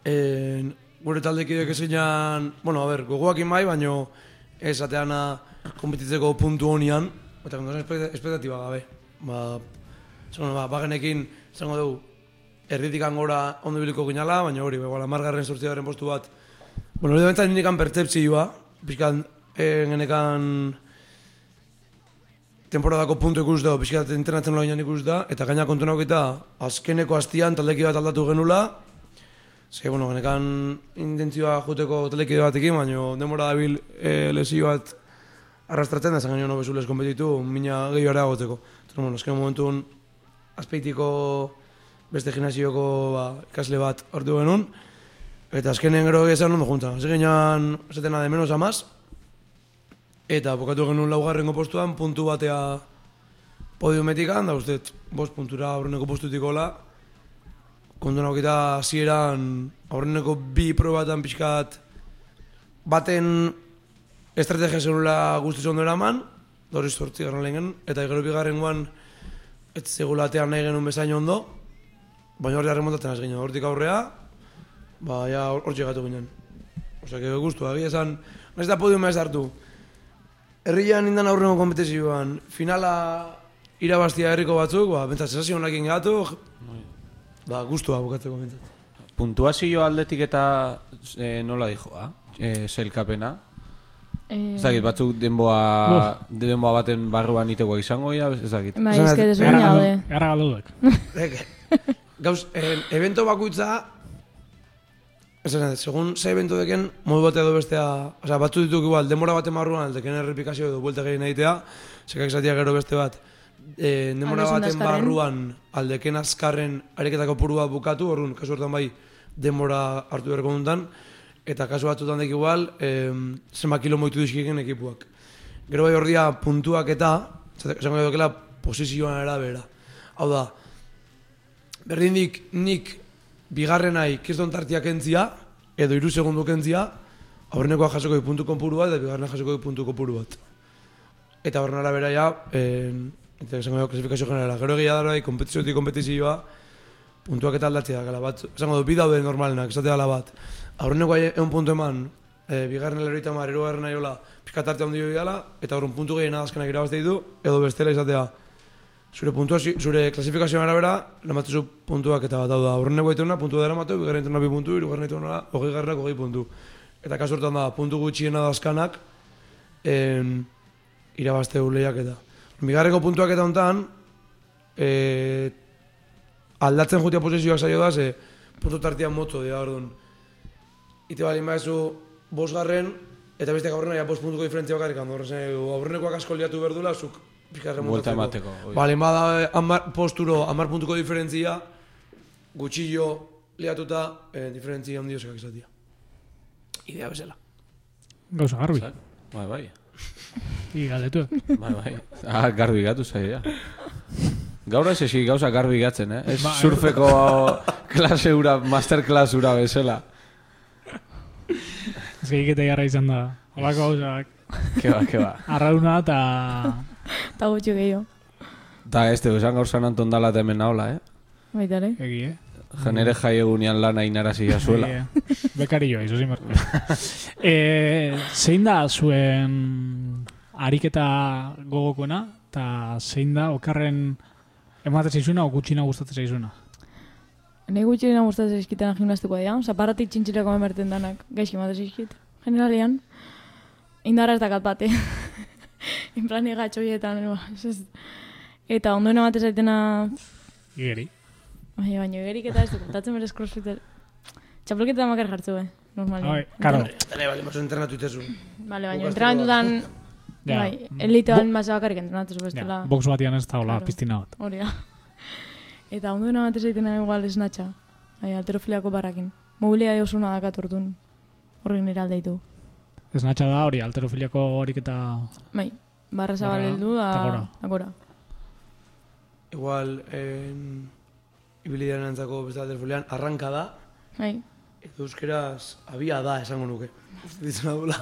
[SPEAKER 9] eh, gure taldekideek ezinan, bueno, a ber, gogoak bai, baino ez ateana kompetitzeko puntu honian, eta kondozen espektatiba gabe. Ba, zon, ba, bagenekin, zango dugu, erditik gora ondo biliko ginala, baina hori, begoala, amargarren sortziaren postu bat, Bueno, hori da bentzat nindikan pertzepzioa, pixkat eh, genekan temporadako puntu ikus da, pixkat entrenatzen loa ginen ikus da, eta gaina kontu nauketa azkeneko hastian taldeki bat aldatu genula, ze, bueno, genekan intentzioa juteko taldeki batekin, baina demora dabil e, lesio bat arrastratzen da, zen gaino no bezulez kompetitu, mina gehiago areagoteko. Eta, bueno, azken momentun azpeitiko beste gimnasioko ba, ikasle bat hartu genuen, Eta azkenen gero esan ondo junta. Hasi ginean, esetena de menos a más. Eta bukatu genuen laugarrengo postuan, puntu batea podiumetikan, da uste, bost puntura aurreneko postutik hola. Kontu naukita hasieran aurreneko bi probatan pixkat baten estrategia zenula guztiz ondo eraman, da hori sortzi garen lehen, eta gero bigarrengoan ez segulatean nahi genuen bezain ondo, baina hori remontatzen az ginen, hortik aurrea, ba, ja hor txegatu ginen. Osa, que guztu, agia esan, nahiz da podiuma ez hartu. Herrian indan aurrengo kompetizioan, finala irabaztia herriko batzuk, ba, bentsat, sensazio honak ingatu, ba, guztua bukatzeko bentsat.
[SPEAKER 2] Puntuazio aldetik eta e, nola dijoa, e, zelkapena.
[SPEAKER 8] Eh,
[SPEAKER 2] Ez dakit, batzuk denboa, denboa baten barruan itekoak izango ja, ez dakit.
[SPEAKER 8] Bai, ez que desberdina daude.
[SPEAKER 3] Garra galdudak.
[SPEAKER 9] Gauz, eh, evento bakoitza, ez da, segun ze evento deken, modu batea edo bestea, osea, batzu dituk igual, demora baten marruan, aldeken errepikazio edo buelta gehien egitea, sekak esatia gero beste bat, e, demora
[SPEAKER 8] Aldezun
[SPEAKER 9] baten barruan, aldeken azkarren ariketako purua bukatu, orrun, kasu hortan bai, demora hartu beharko duntan, eta kasu batzutan dek igual, e, zenba kilo moitu dizkiken ekipuak. Gero bai ordia puntuak eta, esango edokela, posizioan arabera. Hau da, berdindik nik bigarrenai kiston tartiak entzia, edo iru segundu kentzia, aurrenekoa jasoko puntu kopuru bat, eta bigarrena jasoko puntu kopuru bat. Eta horren arabera ja, en, eta esango dugu klasifikazio generala. Gero egia dara, kompetizioetik kompetizioa, puntuak eta aldatzea, gala bat, esango du, bi daude normalenak, esate dela bat. Aurrenekoa egun puntu eman, e, bigarren leroita mar, erugarren aiola, pizkatarte handi hori dela, eta horren puntu gehien adazkenak irabazte ditu, edo bestela izatea, zure puntuazio, zure klasifikazioan arabera, lematuzu puntuak eta bat hau da. Aurreneko egiten puntua dara matu, bigarren egiten bi puntu, irugarren egiten hogei garrenak hogei puntu. Eta kasu hortan da, puntu gutxiena dazkanak, en, irabazte lehiak eta. Bigarreko puntuak eta hontan, e, aldatzen jutia posizioak zaio da, ze puntu tartian motzo dira, orduan. Ite bali maizu, bosgarren, eta beste gaurrena ja bost puntuko diferentzia bakarrik. Horren zen, aurrenekoak asko liatu behar duela, zuk
[SPEAKER 2] Buelta
[SPEAKER 9] remontatzeko.
[SPEAKER 2] emateko, oi.
[SPEAKER 9] Bale, bada amar, posturo, amar puntuko diferentzia, gutxillo liatuta, eh, diferentzia handio zekak izatia. Idea bezala.
[SPEAKER 3] Gauza garbi.
[SPEAKER 2] Bai, bai.
[SPEAKER 3] I galdetu.
[SPEAKER 2] Bai, bai. Ah, garbi gatu zaia. Gaur ez esi gauza garbi gatzen, eh? Ez
[SPEAKER 3] Ba,
[SPEAKER 2] surfeko klase ura, masterclass ura bezala.
[SPEAKER 3] Ez gehiageta jarra izan da. Olako gauzak.
[SPEAKER 2] Ke ba, ke ba.
[SPEAKER 3] Arrauna eta...
[SPEAKER 8] Eta gutxi gehiago.
[SPEAKER 2] Da, ez tegu, esan gaur san Anton dala eta hemen naola, eh?
[SPEAKER 8] Baita.
[SPEAKER 3] Egi, eh?
[SPEAKER 2] Genere jai egunean lana inarazia zuela.
[SPEAKER 3] Eh, Bekarioa, izo zin barko. eh, zein da zuen ariketa gogokoena, eta zein da okarren ematen zaizuna o gutxina gustatzen zaizuna?
[SPEAKER 8] Nei gutxi gina gustatzen zaizkitena gimnastikoa dira, zaparatik txintxirako emerten danak, gaizki ematen zaizkit. Generalian, indarra ez dakat bate. En plan gatxoietan, ba, ez ez. Eta ondoen amatez aitena,
[SPEAKER 3] Igeri.
[SPEAKER 8] baina baina gerik eta ez du, kontatzen berez crossfiter. Txapelketa makar jartzu, eh, normali.
[SPEAKER 3] Bai, karo.
[SPEAKER 9] Tene, bale, maso entrenatu itezu.
[SPEAKER 8] Vale, baina
[SPEAKER 9] Guk
[SPEAKER 8] entrenatutan,
[SPEAKER 3] Ja.
[SPEAKER 8] bai, elitean masa bakarrik entrenatu
[SPEAKER 3] Ja,
[SPEAKER 8] bestela.
[SPEAKER 3] box batian ez da hola,
[SPEAKER 8] Claro.
[SPEAKER 3] piztina bat.
[SPEAKER 8] Hori da. Eta ondoen amatez aitena igual esnatxa. Bai, alterofiliako barrakin. Mobilia osuna dakat orduan. Horri nire aldeitu.
[SPEAKER 3] Ez natxa da hori, alterofiliako horik eta...
[SPEAKER 8] Bai, barra zabal
[SPEAKER 3] Barra,
[SPEAKER 8] heldu da,
[SPEAKER 3] eta gora.
[SPEAKER 9] Igual, en... Ibilidean entzako beste alderfolean, arranka da,
[SPEAKER 8] Bai,
[SPEAKER 9] edo euskeraz abia da, esango nuke. Uste ditzen adula.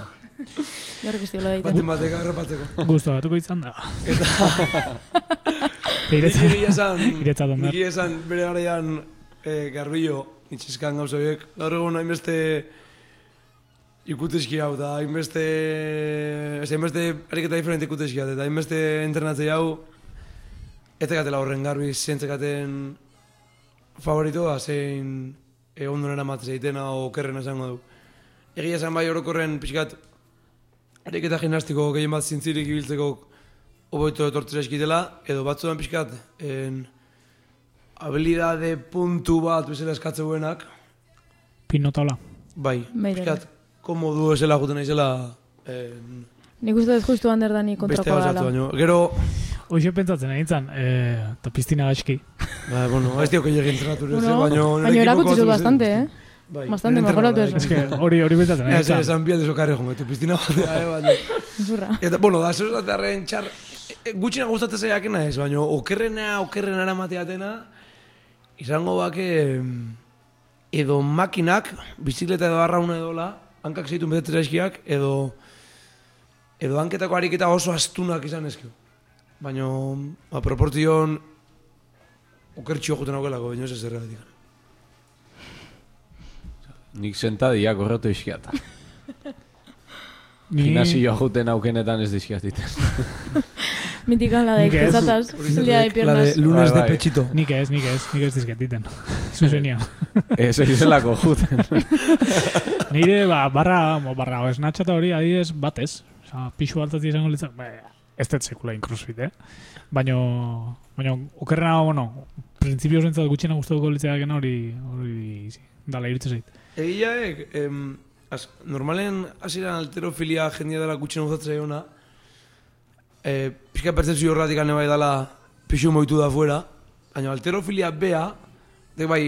[SPEAKER 8] jorrik ez diola daiten.
[SPEAKER 9] Baten bateka errepatzeko.
[SPEAKER 3] Gusto batuko izan da.
[SPEAKER 9] Nik
[SPEAKER 3] Iretza-
[SPEAKER 9] egia esan,
[SPEAKER 3] Iretzat ondar.
[SPEAKER 9] nik egia esan bere garaian eh, garbillo, nitxizkan gauza horiek. Gaur egun hainbeste ikuteski hau, eta hainbeste, ez hainbeste ariketa diferente ikuteski hau, eta hainbeste entrenatzei hau, ez tekatela horren garbi zentzekaten favoritoa, zein eh, ondo nera matzez egitena o okerrena esango du. Egia esan bai orokorren pixkat, ariketa gimnastiko gehien bat zintzirik ibiltzeko oboito etortzera eskitela, edo batzuan pixkat, en, habilidade puntu bat bezala eskatzeguenak,
[SPEAKER 3] Pinotola.
[SPEAKER 9] bai,
[SPEAKER 8] Bai,
[SPEAKER 9] pixkat, komodu esela juten naizela, en,
[SPEAKER 8] Nik uste dut justu hander dani
[SPEAKER 9] beste
[SPEAKER 8] kontrako
[SPEAKER 9] gauzatzu
[SPEAKER 8] gala.
[SPEAKER 9] baino. Gero,
[SPEAKER 3] Hoxe pentsatzen egin zan, eh, eta piztina gaizki.
[SPEAKER 9] ba, bueno, ez diok egin entrenatu
[SPEAKER 8] Bueno,
[SPEAKER 9] baino...
[SPEAKER 8] baina erakutsi zut bastante, eh?
[SPEAKER 9] Bai,
[SPEAKER 8] Bastante
[SPEAKER 9] nire
[SPEAKER 8] mejoratu ez.
[SPEAKER 3] Ez que hori hori pentsatzen egin
[SPEAKER 9] Ez,
[SPEAKER 3] zan.
[SPEAKER 9] esan bialde sokarri jongo, tu piztina batea, eh, baina...
[SPEAKER 8] Zurra.
[SPEAKER 9] Eta, bueno, da, zer zatarren txar... e, Gutxina gustatzen zaiakena ez, baina okerrena, okerrena eramateatena, izango bake edo makinak, bizikleta edo arrauna edola, hankak zeitun betetzera eskiak, edo edo hanketako ariketa oso astunak izan ezkio. Baina, ba, proportzion okertxio juten aukelako, baina ez ez erregatik.
[SPEAKER 2] Nik sentadiak horretu iskiat.
[SPEAKER 3] Ni-
[SPEAKER 2] Gimnasioa juten aukenetan ez dizkiatiten.
[SPEAKER 8] Mitika la de pesatas, el día de
[SPEAKER 9] La de
[SPEAKER 8] piernas.
[SPEAKER 9] lunes
[SPEAKER 2] Bai,
[SPEAKER 9] de
[SPEAKER 2] bai.
[SPEAKER 9] pechito.
[SPEAKER 3] Nik ez, nik ez, nik ez dizketiten. Zuzenia.
[SPEAKER 2] Ez izelako juten.
[SPEAKER 3] Nire, ba, barra, mo, barra, ez natxata hori adidez batez. Osa, pixu altatik izango litzak, ba, ez dut sekula incrossfit, eh? Baina, baina, okerrena, bueno, prinsipio zentzat gutxiena gustatuko litzakena hori, hori, dala iritze zait.
[SPEAKER 9] Egiaek, em, az, normalen hasieran alterofilia jendia dela gutxen gustatzen zaiona, e, pixka pertzepzio horretik ane bai dela pixu moitu da fuera, baina alterofilia bea, de bai,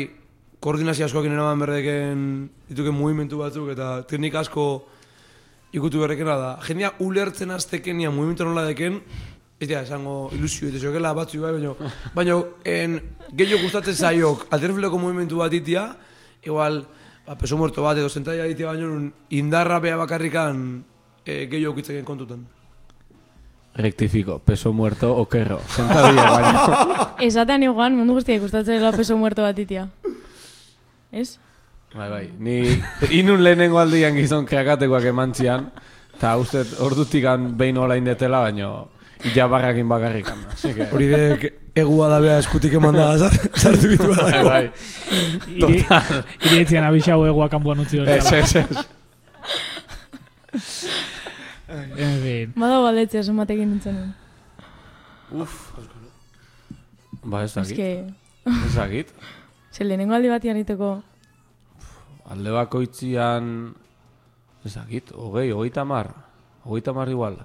[SPEAKER 9] koordinazio askoak eraman berdeken dituken mugimendu batzuk eta teknika asko ikutu berrekena da. Jendia ulertzen aztekenia mugimendu nola deken, ez da, esango ilusio, eta zokela batzu bai, baina, baina en, gehiago gustatzen zaiok alterofiliako mugimendu bat itia, igual, ba, peso muerto bat edo zentaia ditia baino indarra bea bakarrikan e, gehiago kontutan.
[SPEAKER 2] Rectifico, peso muerto okerro. Sentadilla baino.
[SPEAKER 8] Esatean igual, mundu guztiak gustatzen dela peso muerto bat itia. Ez?
[SPEAKER 2] Bai, bai. Ni inun lehenengo aldian gizon krakatekoak emantzian, eta uste ordutikan behin olain detela, baino jabarrakin bakarrikan. Así que...
[SPEAKER 9] Hori dek egua da bea eskutik eman da sar- sartu bitu
[SPEAKER 2] Bai,
[SPEAKER 9] da.
[SPEAKER 2] bai.
[SPEAKER 3] Iri, iri etzian abixau egua kanpoan utzi hori.
[SPEAKER 2] Ez, ez, ez.
[SPEAKER 3] En fin.
[SPEAKER 8] Badago galdetzea zenbatekin nintzen.
[SPEAKER 2] Ba, ez dakit.
[SPEAKER 8] que,
[SPEAKER 2] Ez dakit.
[SPEAKER 8] ze lehenengo aldi batian iteko,
[SPEAKER 2] Alde bakoitzian, ez dakit, hogei, hogeita mar. Hogeita mar igual.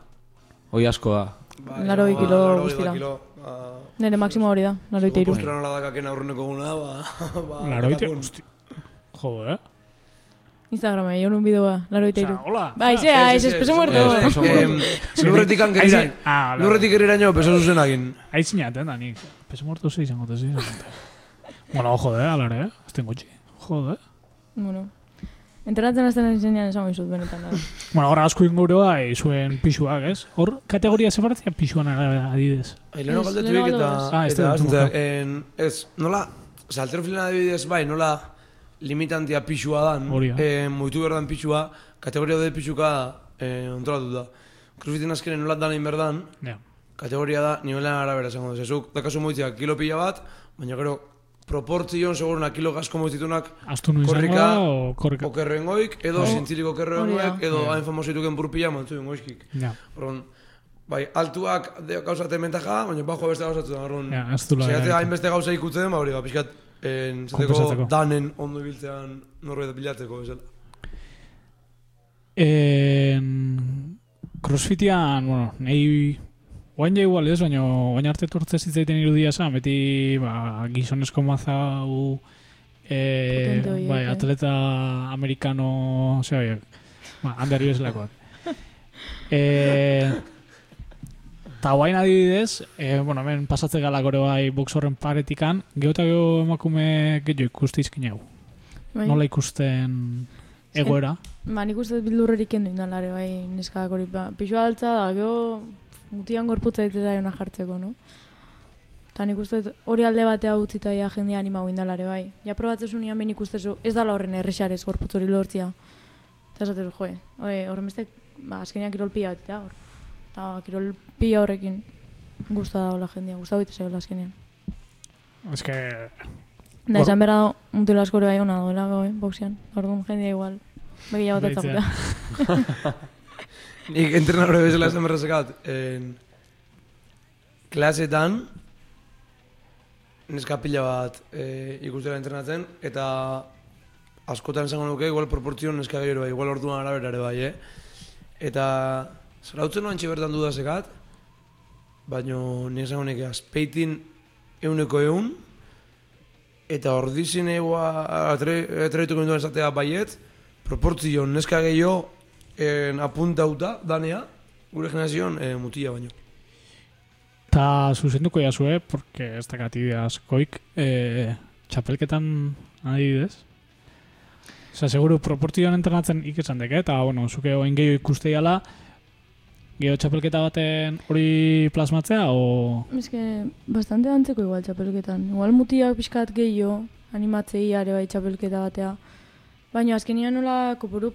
[SPEAKER 2] Hoi asko da.
[SPEAKER 8] Laro bi kilo
[SPEAKER 9] laro bi
[SPEAKER 8] guztira.
[SPEAKER 9] kilo, ba,
[SPEAKER 8] nire maksimo hori da, laro eta iru.
[SPEAKER 9] Postura nola dakaken aurreneko guna, ba... ba
[SPEAKER 3] Laro ite,
[SPEAKER 9] bakon.
[SPEAKER 3] hosti. Jo, eh?
[SPEAKER 8] Instagrama, jo un bideo Laro eta iru.
[SPEAKER 3] Hola.
[SPEAKER 8] Bai, zea, ez, ez, peso muerto.
[SPEAKER 2] Ez, peso muerto.
[SPEAKER 9] Em, Lurretik angerirain.
[SPEAKER 3] Aizi- Ah.
[SPEAKER 9] Lurretik geriraino peso zuzenagin.
[SPEAKER 3] Aizinaten da nik. Peso muerto ze izango te, ze. Bueno, jode, alare, eh? Azten gutxi. Jode.
[SPEAKER 8] Bueno, entrenatzen azten enseñan esango izut benetan. Da.
[SPEAKER 3] Bueno, ahora asko inguroa, zuen pixuak, ez? Hor, kategoria separatzea pixuan adidez.
[SPEAKER 9] Ai, leheno
[SPEAKER 8] Ez,
[SPEAKER 9] galdetu eta...
[SPEAKER 3] Ah, ez
[SPEAKER 9] en, ez, nola... Osa, alterofilan adibidez, bai, nola limitantia pixua dan.
[SPEAKER 3] Hori da.
[SPEAKER 9] Eh, moitu behar dan pixua, kategoria de pixuka eh, ontolatu da. Crossfiten azkenen nola dan egin berdan,
[SPEAKER 3] Ja.
[SPEAKER 9] kategoria da nivelan arabera esango dut. Zuk, dakazu moitzia kilo pila bat, baina gero proportzion seguruna kilo gasko moitzitunak
[SPEAKER 3] Astu nu izango
[SPEAKER 9] korrika,
[SPEAKER 3] o korrika.
[SPEAKER 9] okerrengoik, edo
[SPEAKER 8] Oh.
[SPEAKER 9] zintzilik okerrengoik,
[SPEAKER 8] Hori da.
[SPEAKER 9] edo hain famosituken purpila mantzu ingoizkik.
[SPEAKER 3] Ja.
[SPEAKER 9] Orduan, bai, altuak de- gauzaten mentaja, baina bajo beste gauzatu da, orduan.
[SPEAKER 3] Ja, dula
[SPEAKER 9] Saiatzea
[SPEAKER 3] erabiltzen.
[SPEAKER 9] hainbeste gauza ikutzen, ba hori, ba, pixkat, en, zateko danen ondo ibiltzean norbait bilatzeko, bezala.
[SPEAKER 3] En... Crossfitian, bueno, nahi... Oain ja igual ez, baina oain arte tortze zitzaiten irudia esan, beti ba, gizonezko mazau e, bai,
[SPEAKER 8] eh?
[SPEAKER 3] atleta amerikano, ze horiek, ba, Ander Ibeslakoak. e, Ta guain adibidez, e, bueno, hemen pasatze gala gore bai box horren paretikan, geho eta geho emakume gehiago ikuste izkin hau.
[SPEAKER 8] Bai.
[SPEAKER 3] Nola ikusten egoera.
[SPEAKER 8] Ba, nik uste bildurrerik kendu indalare, bai, neskak hori. Ba, pixua altza da, gero mutian gorputza ditu da jona jartzeko, no? Eta nik uste hori alde batea utzita ja jendea animau indalare, bai. Ja probatzezu nian behin ikustezu, ez dala horren errexarez gorputz hori lortzia. Eta esatezu, joe, oe, horren beste, ba, azkenean kirol pila bat, hor. Eta kirol pila horrekin gusta da hola jendea, gusta baita zaiola azkenean.
[SPEAKER 3] Ez que...
[SPEAKER 8] Da, esan behar da, mutila askore bai hona duela, eh, boxean. Orduan jendea igual, begia bat
[SPEAKER 3] Beitzea.
[SPEAKER 8] etzaguta.
[SPEAKER 9] Nik entrenadore bezala esan berrezekat, en, klasetan, neska pila bat e, ikustela entrenatzen, eta askotan esango nuke, igual proportzio neska gehiago bai, igual orduan arabera ere bai, eh? Eta, zarautzen noan bertan dudazekat, baina nik esango nuke, azpeitin euneko eun, eta ordizin egua atreituko ninduen esatea baiet, proportzio neska gehiago en, apuntauta, danea, gure generazioan e, mutila baino.
[SPEAKER 3] Ta zuzenduko jasue, porque ez dakat idea askoik, e, txapelketan adibidez. Osa, seguru proportzioan entrenatzen ikesan deke, eta, bueno, zuke oain gehiago ikusteiala, geho txapelketa baten hori plasmatzea, o...
[SPEAKER 8] Ez que, bastante antzeko igual txapelketan. Igual mutiak pixkat gehiago, animatzei are bai txapelketa batea. Baina azkenian nola kopuru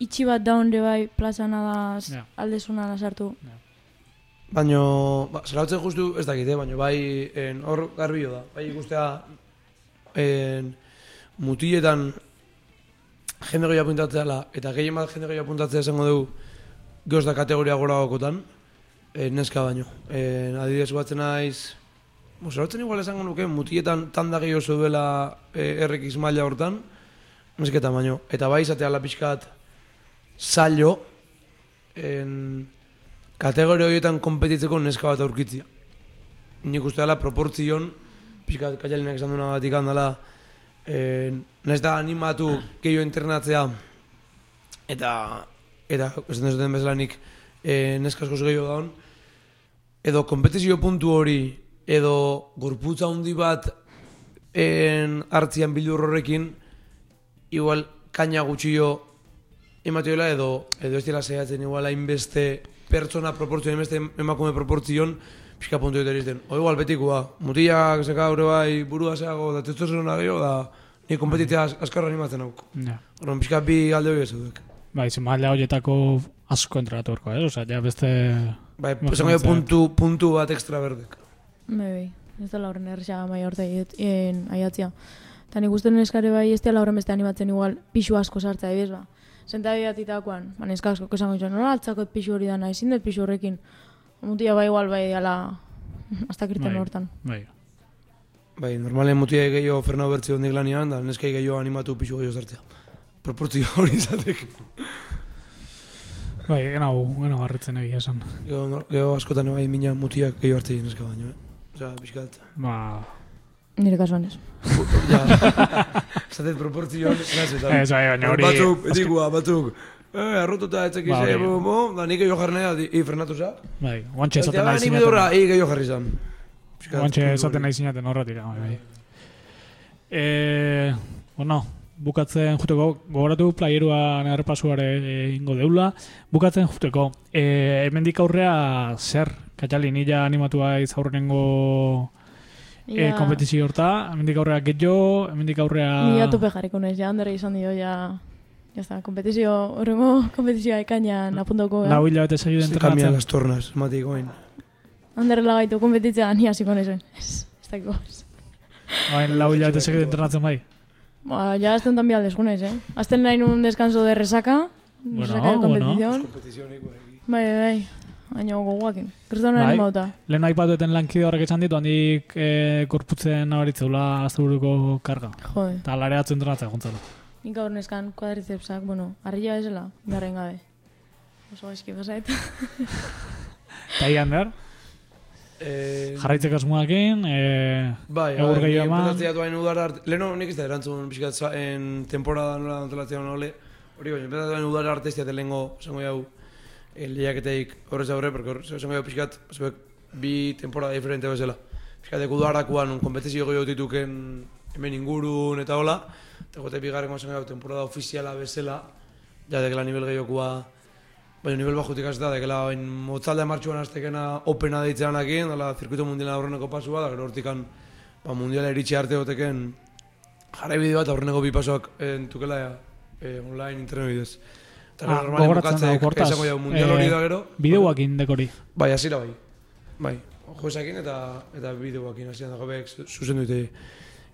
[SPEAKER 8] itxi bat daunde bai plazana da
[SPEAKER 3] Ja.
[SPEAKER 8] aldezuna da sartu.
[SPEAKER 9] Baina, ba, zarautzen justu ez dakite, baina bai en, hor garbio da. Bai ikustea en, mutiletan jende gehiago apuntatzea la, eta gehien bat jende gehiago apuntatzea esango dugu gehoz da kategoria gora gokotan, e, neska baino. E, adibidez batzen naiz, Bo, zarautzen igual esango nuke, mutietan tanda gehiago zuela e, errekiz maila hortan, nesketan baino. Eta bai izatea la pixkat zailo, en, kategoria horietan kompetitzeko neska bat aurkitzia. Nik uste dela proportzion, pixkat kaialinak esan duena batik handala, eh, nahiz da animatu gehiago internatzea, eta, eta, esan dezuten bezala nik, eh, neska askoz gehiago daun, edo kompetizio puntu hori, edo gorputza handi bat en, hartzian bildur horrekin, igual kaina gutxio ematioela edo edo ez dira zehatzen igual hainbeste pertsona proportzioan, hainbeste emakume proportzion, pixka puntu dut erizten. O igual betikoa, mutilak zeka gaur bai burua zeago, da testosterona gehiago, da ni kompetitzea az- azkarra animatzen hauk.
[SPEAKER 3] Ja.
[SPEAKER 9] Orduan pixka bi alde hori zeudek.
[SPEAKER 3] Bai, maila horietako asko entrenatu horko, eh? Osa, ja beste...
[SPEAKER 9] Bai, esango jo puntu, puntu bat extra berdek.
[SPEAKER 8] Bai, bai. Ez dela horren erresa mai horte aiatzia. Eta nik uste neskare bai ez dela horren beste animatzen igual pixu asko sartzea, ebez ba. Zenta bidatitakoan, ba, neska asko esango izan, nola altzakot pixu hori dana, ezin dut pixu horrekin. Mutia bai igual bai ala hasta kirten
[SPEAKER 3] Bai.
[SPEAKER 8] hortan.
[SPEAKER 3] Bai.
[SPEAKER 9] Bai, normalen mutia gehiago Fernando Bertzi hondik lanian, da neskai gehiago animatu pixu gehiago zartzea. Proportzio hori izatek.
[SPEAKER 3] Bai, genau, genau, harritzen egia esan.
[SPEAKER 9] Gero, gero askotan bai mina mutiak gehiago hartzei neska baino, eh? Osea, pixkat.
[SPEAKER 3] Ba...
[SPEAKER 8] Nire kasuan ez.
[SPEAKER 9] Ja, esatet proportzioan, nazetan.
[SPEAKER 3] Ez, bai, baina hori-
[SPEAKER 9] Batzuk, etikua, batzuk. Eh, arrotuta ez ekiz,
[SPEAKER 3] Ba,
[SPEAKER 9] eh,
[SPEAKER 3] hori.
[SPEAKER 9] bo, bo, da nik gehiago jarnea, di- i frenatu za.
[SPEAKER 3] Bai, guantxe esaten nahi
[SPEAKER 9] ni
[SPEAKER 3] zinaten.
[SPEAKER 9] bidurra, i gehiago jarri zan.
[SPEAKER 3] Guantxe esaten
[SPEAKER 9] hori.
[SPEAKER 3] nahi zinaten horretik, bai, bai. E, bueno, bukatzen juteko, gogoratu playerua errepasuare ingo deula, bukatzen juteko, e, hemendik aurrea zer, katxali, nila animatua iz aurrengo e,
[SPEAKER 8] Ja.
[SPEAKER 3] kompetizio horta, hemendik aurrea getxo, hemendik aurrea...
[SPEAKER 8] Ni ja tope jarriko naiz, ja, ondera izan dio, ja... Ya está, kompetizio, horrengo kompetizioa ekainan apuntoko.
[SPEAKER 3] Lau hilabete zaio
[SPEAKER 9] Se cambian
[SPEAKER 3] entrenatzen.
[SPEAKER 9] las tornas, matiko hain.
[SPEAKER 8] Anderrela gaitu kompetitzea, ni hasiko naizen. Ez, ez dakiko. ez.
[SPEAKER 3] Hain lau hilabete zaio entrenatzen bai.
[SPEAKER 8] Ba, ya azten tan bial desgunez, eh? Azten nahi un descanso de resaca,
[SPEAKER 3] Bueno,
[SPEAKER 8] resaca de
[SPEAKER 3] bueno.
[SPEAKER 8] competición. Bai, bai, bai. baina gogoakin. Kristonaren
[SPEAKER 3] Bai.
[SPEAKER 8] animauta.
[SPEAKER 3] Lehen aipatueten lankide horrek esan ditu, handik e, korputzen nabaritzeula asteburuko karga.
[SPEAKER 8] Jode.
[SPEAKER 3] Eta lareatzen entrenatzen gontzala.
[SPEAKER 8] Nik gaur neskan kuadrizepsak, bueno, harria bezala, garren gabe. Oso gaizki pasait.
[SPEAKER 3] Eta ian behar,
[SPEAKER 9] Eh,
[SPEAKER 3] jarraitzeko asmoakin, e,
[SPEAKER 9] Bai,
[SPEAKER 3] egur gehiago eman.
[SPEAKER 9] Empezatzi duain udara arte, leheno nik ez da erantzun pixkat en temporada nola antolatzea nole, hori baina, empezatzi duain udara arte ez da lehengo, esango jau, eh, lehiaketeik horrez aurre, porque hor, esango jau pixkat, zuek, bi temporada diferente bezala. Pixkat, udarakuan, un kompetizio gehiago dituken hemen ingurun eta hola, eta gote bigarrengo esango jau, temporada ofiziala bezala, ja, dekela nivel gehiokoa, Baina nivel bajutik hasita, dekela bain motzalde martxuan aztekena opena deitzeanakin, dela zirkuito mundiala aurreneko pasua, da gero hortikan ba, mundiala iritsi arte goteken jarraibide bat aurreneko bi pasoak entukela eh, online internet bidez. Eta
[SPEAKER 3] Ah,
[SPEAKER 9] normalen
[SPEAKER 3] gogoratzen
[SPEAKER 9] bukatzeek
[SPEAKER 3] dago, hortaz.
[SPEAKER 9] esango jau mundial hori da gero.
[SPEAKER 3] Bideoakin dekori.
[SPEAKER 9] Bai, hasiera bai. Bai, joesakin eta eta bideoakin hasieran dago bek zuzendu dute.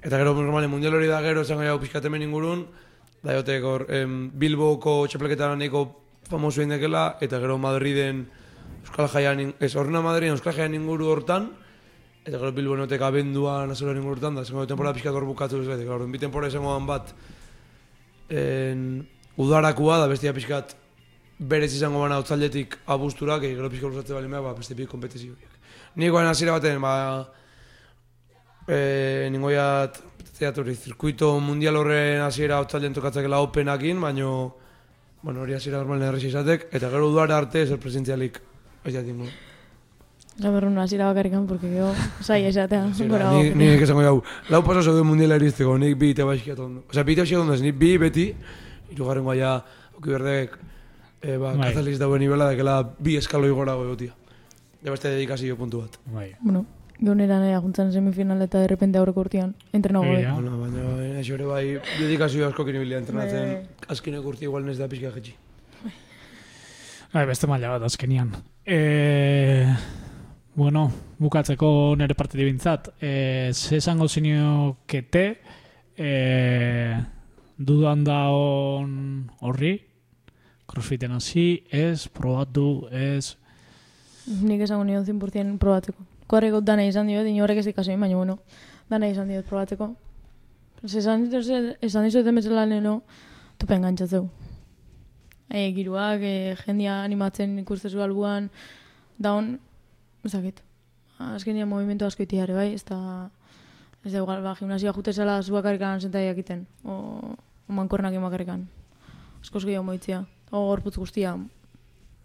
[SPEAKER 9] Eta gero normalen mundial hori da gero esango jau pixkat hemen ingurun, da jotek hor em, Bilboko txapelketa nahiko famoso indekela, eta gero Madriden Euskal Jaian, ez horrena Madriden Euskal Jaian inguru hortan, eta gero Bilbo notek abenduan azoren inguru hortan, da esango temporada pixkat hor bukatu ez bete, gero bi temporada esango bat en, udarakua, da bestia pixkat berez izango bana otzaldetik abuztura, que gero pixka luzatze bali ba, beste bi kompetizioak. Niko hasiera baten, ba, e, ningoiat, teaturi, zirkuito mundial horren hasiera otzalden tokatzakela openakin, baino, bueno, hori hasiera normalen errexi izatek, eta gero udara arte ez presentzialik, ez jatingo.
[SPEAKER 8] Gaberrun hasiera bakarrikan, porque gero, zai esatea. gora
[SPEAKER 9] Ni,
[SPEAKER 8] hau.
[SPEAKER 9] ni esango jau, lau paso zaude mundiala iristeko, nik bi eta baixkiat ondo. Osea, bi eta baixkiat ondo, ez, nik bi beti, irugarren gaia, oki berdek, e, ba,
[SPEAKER 3] Bai.
[SPEAKER 9] kazaliz dauen nivela, dakela bi eskaloi gora gogotia. Ja beste dedikazio puntu bat.
[SPEAKER 3] Bai.
[SPEAKER 8] Bueno, gero nera nahi juntzen semifinal eta de repente aurreko urtean, entreno gobe.
[SPEAKER 3] Egia.
[SPEAKER 9] Bueno, baina, això ere bai, dedikazio asko kinibilia entrenatzen,
[SPEAKER 8] Bai.
[SPEAKER 9] azkenek urti igual nes da pixka jetxi.
[SPEAKER 3] Bai, beste maila bat azkenian. E, bueno, bukatzeko nire parte dibintzat. E, ze esango zinokete e, dudan da on horri, crossfiten hasi, ez, probatu, ez,
[SPEAKER 8] Nik esango nion 100% probatzeko. Korreko dana izan diot, inorrek ez dikasoin, baina bueno, dana izan diot probatzeko. Ez esan esan dizueten bezala leheno, topen gantzatzeu. E, giruak, e, jendia animatzen ikustezu albuan, daun, ezakit. Azkenia movimentu asko iti bai, ez da, ez da ba, gimnasia jute zela zuakarrikan sentaiak egiten, o, o mankornak emakarrikan. Askoz gehiago moitzia, o gorputz guztia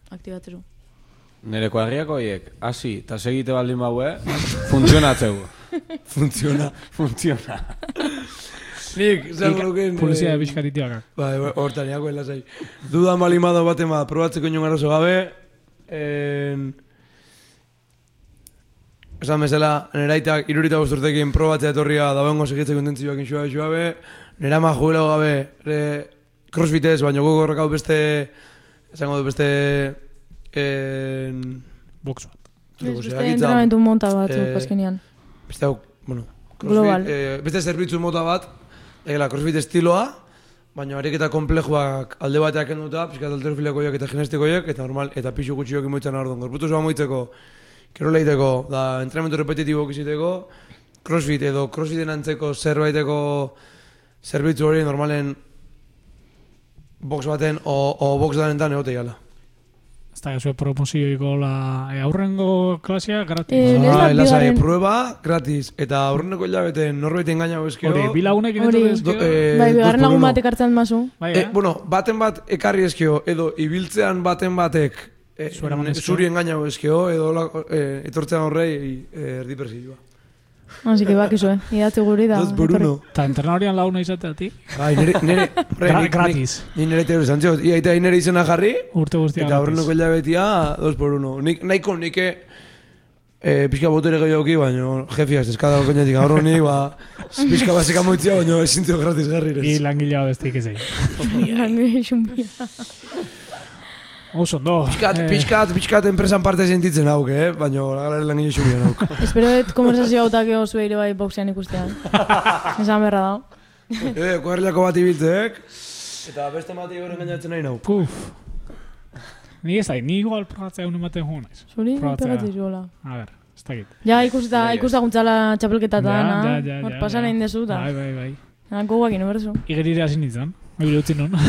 [SPEAKER 8] aktibatzeru.
[SPEAKER 2] Nere kuadriako horiek, hasi, eta segite baldin baue, funtzionatzeu.
[SPEAKER 9] Funtziona.
[SPEAKER 2] Funziona.
[SPEAKER 9] Nik, zango luken...
[SPEAKER 3] polizia
[SPEAKER 9] eh,
[SPEAKER 3] de bizkatitiakak.
[SPEAKER 9] Bai, bai, hortan, jako lasai. Duda malimado bat, probatzeko inon arazo gabe, en... Esan bezala, neraitak irurita bosturtekin probatzea etorria dagoengo segitzeko intentzioak insua insua be, nera ma jubilego gabe, re, crossfitez, baina goko horrekau beste, esango du beste, en...
[SPEAKER 3] Box bat.
[SPEAKER 9] truko,
[SPEAKER 8] Beste
[SPEAKER 9] zeakitza,
[SPEAKER 8] entrenamentu monta bat,
[SPEAKER 9] eh,
[SPEAKER 8] azkenean.
[SPEAKER 9] Beste hau, bueno, crossfit, eh, beste zerbitzu mota bat, egela crossfit estiloa, baina ariketa komplejoak alde bateak enduta, pixkat alterofilekoiak eta genestikoiak, eta normal, eta pixu gutxiok imoitzen ardon. Gorputu zoa moitzeko, kero leiteko, da entrenamentu repetitibo iziteko, crossfit edo crossfiten antzeko zerbaiteko zerbitzu hori normalen box baten o, o box danetan egote jala.
[SPEAKER 3] Ez da, zuen promozioiko la e, aurrengo klasia gratis.
[SPEAKER 8] Eh,
[SPEAKER 9] Ah, lasai,
[SPEAKER 8] bigarren-
[SPEAKER 9] prueba, gratis, eta aurreneko hilabete norbait engaina ezkero.
[SPEAKER 3] Hori, etorri ezkero.
[SPEAKER 9] Do- eh,
[SPEAKER 8] bai, bigarren lagun batek hartzen mazu.
[SPEAKER 3] Bai,
[SPEAKER 9] Eh,
[SPEAKER 3] eh?
[SPEAKER 9] bueno, baten bat ekarri ezkio, edo ibiltzean baten batek eh, zuri engaina ezkio, edo la- eh, etortzean horrei eh, erdi persilua.
[SPEAKER 8] Así que bakizu, eh. Idatzi guri da.
[SPEAKER 9] Dos por
[SPEAKER 8] etorri.
[SPEAKER 9] uno.
[SPEAKER 3] Eta entrenadorian launa izateatik,
[SPEAKER 9] Bai, nire, nire,
[SPEAKER 3] Gra- gratis.
[SPEAKER 9] Ni nire teori zantzio, ia eta nire izena jarri,
[SPEAKER 3] urte guztia
[SPEAKER 9] eta aurreneko hilabetia, dos por uno. Nik, nahiko nike, eh, pixka botere gehioki, baina jefiaz, eskada koñetik aurro ni, ba, pixka basika moitzia, baina ezintzio gratis jarri.
[SPEAKER 3] I langilea bestik ezei.
[SPEAKER 8] Lange xumbia.
[SPEAKER 3] Oso, ondo.
[SPEAKER 9] Pixkat,
[SPEAKER 3] Eh,
[SPEAKER 9] pixkat, pixkat enpresan parte sentitzen hauk, eh? Baina lagaren lan gile xubien hauk.
[SPEAKER 8] Espero et konversazio hautak ego zueire bai boxean ikustean. Esan berra da.
[SPEAKER 9] eh, kuadrilako bat ibiltzek, eta beste mati horren gainatzen nahi nau.
[SPEAKER 3] Puf. Ni ez da, ni igual probatzea egun ematen joan naiz.
[SPEAKER 8] Zuri,
[SPEAKER 3] Probatzea.
[SPEAKER 8] pegatzen zuela.
[SPEAKER 3] A ber, ez dakit.
[SPEAKER 8] Ja, ikusita, ikusta guntzala txapelketa eta
[SPEAKER 3] Ja,
[SPEAKER 8] dana.
[SPEAKER 3] ja, ja,
[SPEAKER 8] Hor
[SPEAKER 3] ja,
[SPEAKER 8] pasan egin dezu da.
[SPEAKER 3] Bai, bai, bai.
[SPEAKER 8] Ah, Gogoak ino berzu.
[SPEAKER 3] Igerire hasi nintzen, egire utzi nun.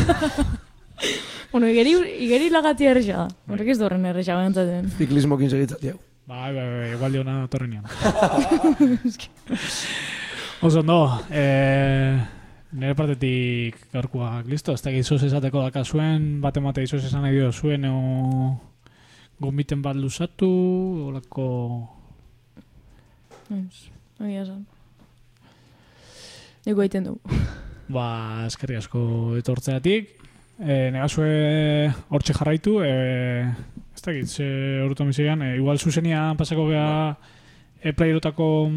[SPEAKER 8] Bueno, igeri, igeri lagati erresa da. Horrek ez du horren erresa gantzaten.
[SPEAKER 9] Ziklismokin segitzati hau.
[SPEAKER 3] Bai, bai, bai, igual diona torrenean. Oso ondo, eh, nire partetik gaurkoak listo, ez da izos esateko daka zuen, bat emate izos esan nahi dio zuen, o gombiten bat luzatu, olako...
[SPEAKER 8] Ez, Egia esan. Ego egiten dugu.
[SPEAKER 3] Ba, eskerri asko etortzeatik. E, negazue hortxe jarraitu, e, ez dakit, ze horutu amizian, e, igual zuzenia pasako gea e, playerotako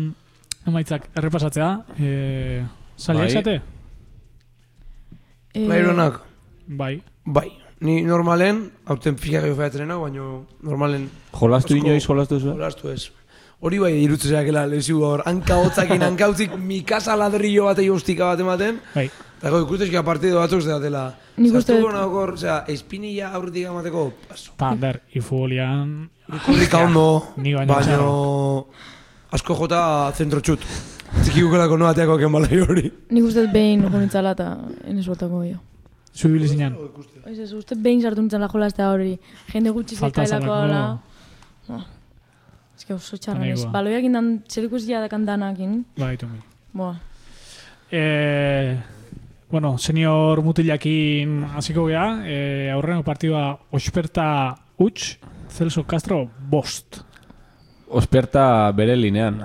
[SPEAKER 3] emaitzak errepasatzea. E, Zaliak
[SPEAKER 2] Bai.
[SPEAKER 3] zate?
[SPEAKER 8] Eh,
[SPEAKER 9] Playronak,
[SPEAKER 3] Bai.
[SPEAKER 9] bai. Ni normalen, hauten fika gehiago featzen hau, baina normalen
[SPEAKER 2] Jolastu inoiz, jolastu zuen?
[SPEAKER 9] jolastu ez. Hori bai irutzen zeakela lesiu hor, hanka hotzakin, hanka hotzik, mikasa ladrillo bat eustika bat ematen,
[SPEAKER 3] Bai.
[SPEAKER 9] Eta gau ikustezka partido batzuk ez datela.
[SPEAKER 8] Nik uste
[SPEAKER 9] Zaztuko
[SPEAKER 8] dut-
[SPEAKER 9] nahokor, osea, espinilla aurretik amateko, paso.
[SPEAKER 3] Ta, ber, ifolian...
[SPEAKER 9] Ikurrika ondo,
[SPEAKER 3] Ni baino
[SPEAKER 9] asko jota zentro txut. Txikigukelako no bateako kenbalai hori.
[SPEAKER 8] Nik uste dut behin jonitzala eta enez botako gehiago.
[SPEAKER 3] Zubili zinean.
[SPEAKER 8] Ez ez, uste behin sartu nintzela jolaztea hori. Jende gutxi zekailako
[SPEAKER 3] zalako.
[SPEAKER 8] hola. Ah. Ez que oso txarra ez. Baloiak indan txerikusia dakan danakin.
[SPEAKER 3] Tumi.
[SPEAKER 8] Boa.
[SPEAKER 3] E, bueno, senior mutilakin hasiko gea, e, aurrengo partidua Osperta Uts, Celso Castro bost.
[SPEAKER 2] Osperta bere linean.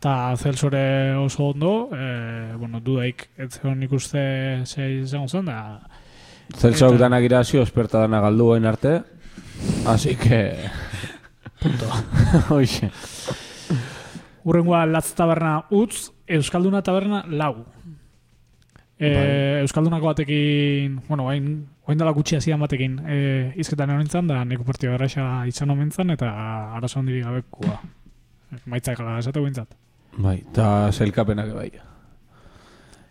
[SPEAKER 3] Ta Celsore oso ondo, e, bueno, dudaik ez zegoen ikuste ze izango zen, da...
[SPEAKER 2] Zeltzauk
[SPEAKER 3] Eta-
[SPEAKER 2] danak irasi, osperta dana galdu goen arte. Así que...
[SPEAKER 3] Punto.
[SPEAKER 2] Hoxe.
[SPEAKER 3] Urrengoa Latz Taberna Utz, Euskalduna Taberna lau. E,
[SPEAKER 2] Bai.
[SPEAKER 3] Euskaldunako batekin, bueno, hain, hain dela gutxi hasian batekin, e, izketan egon nintzen, da neko partio erraxa izan omen zen, eta arazo handirik gabekua. Maitzak ala esatu bintzat.
[SPEAKER 2] Bai, eta zelkapenak bai.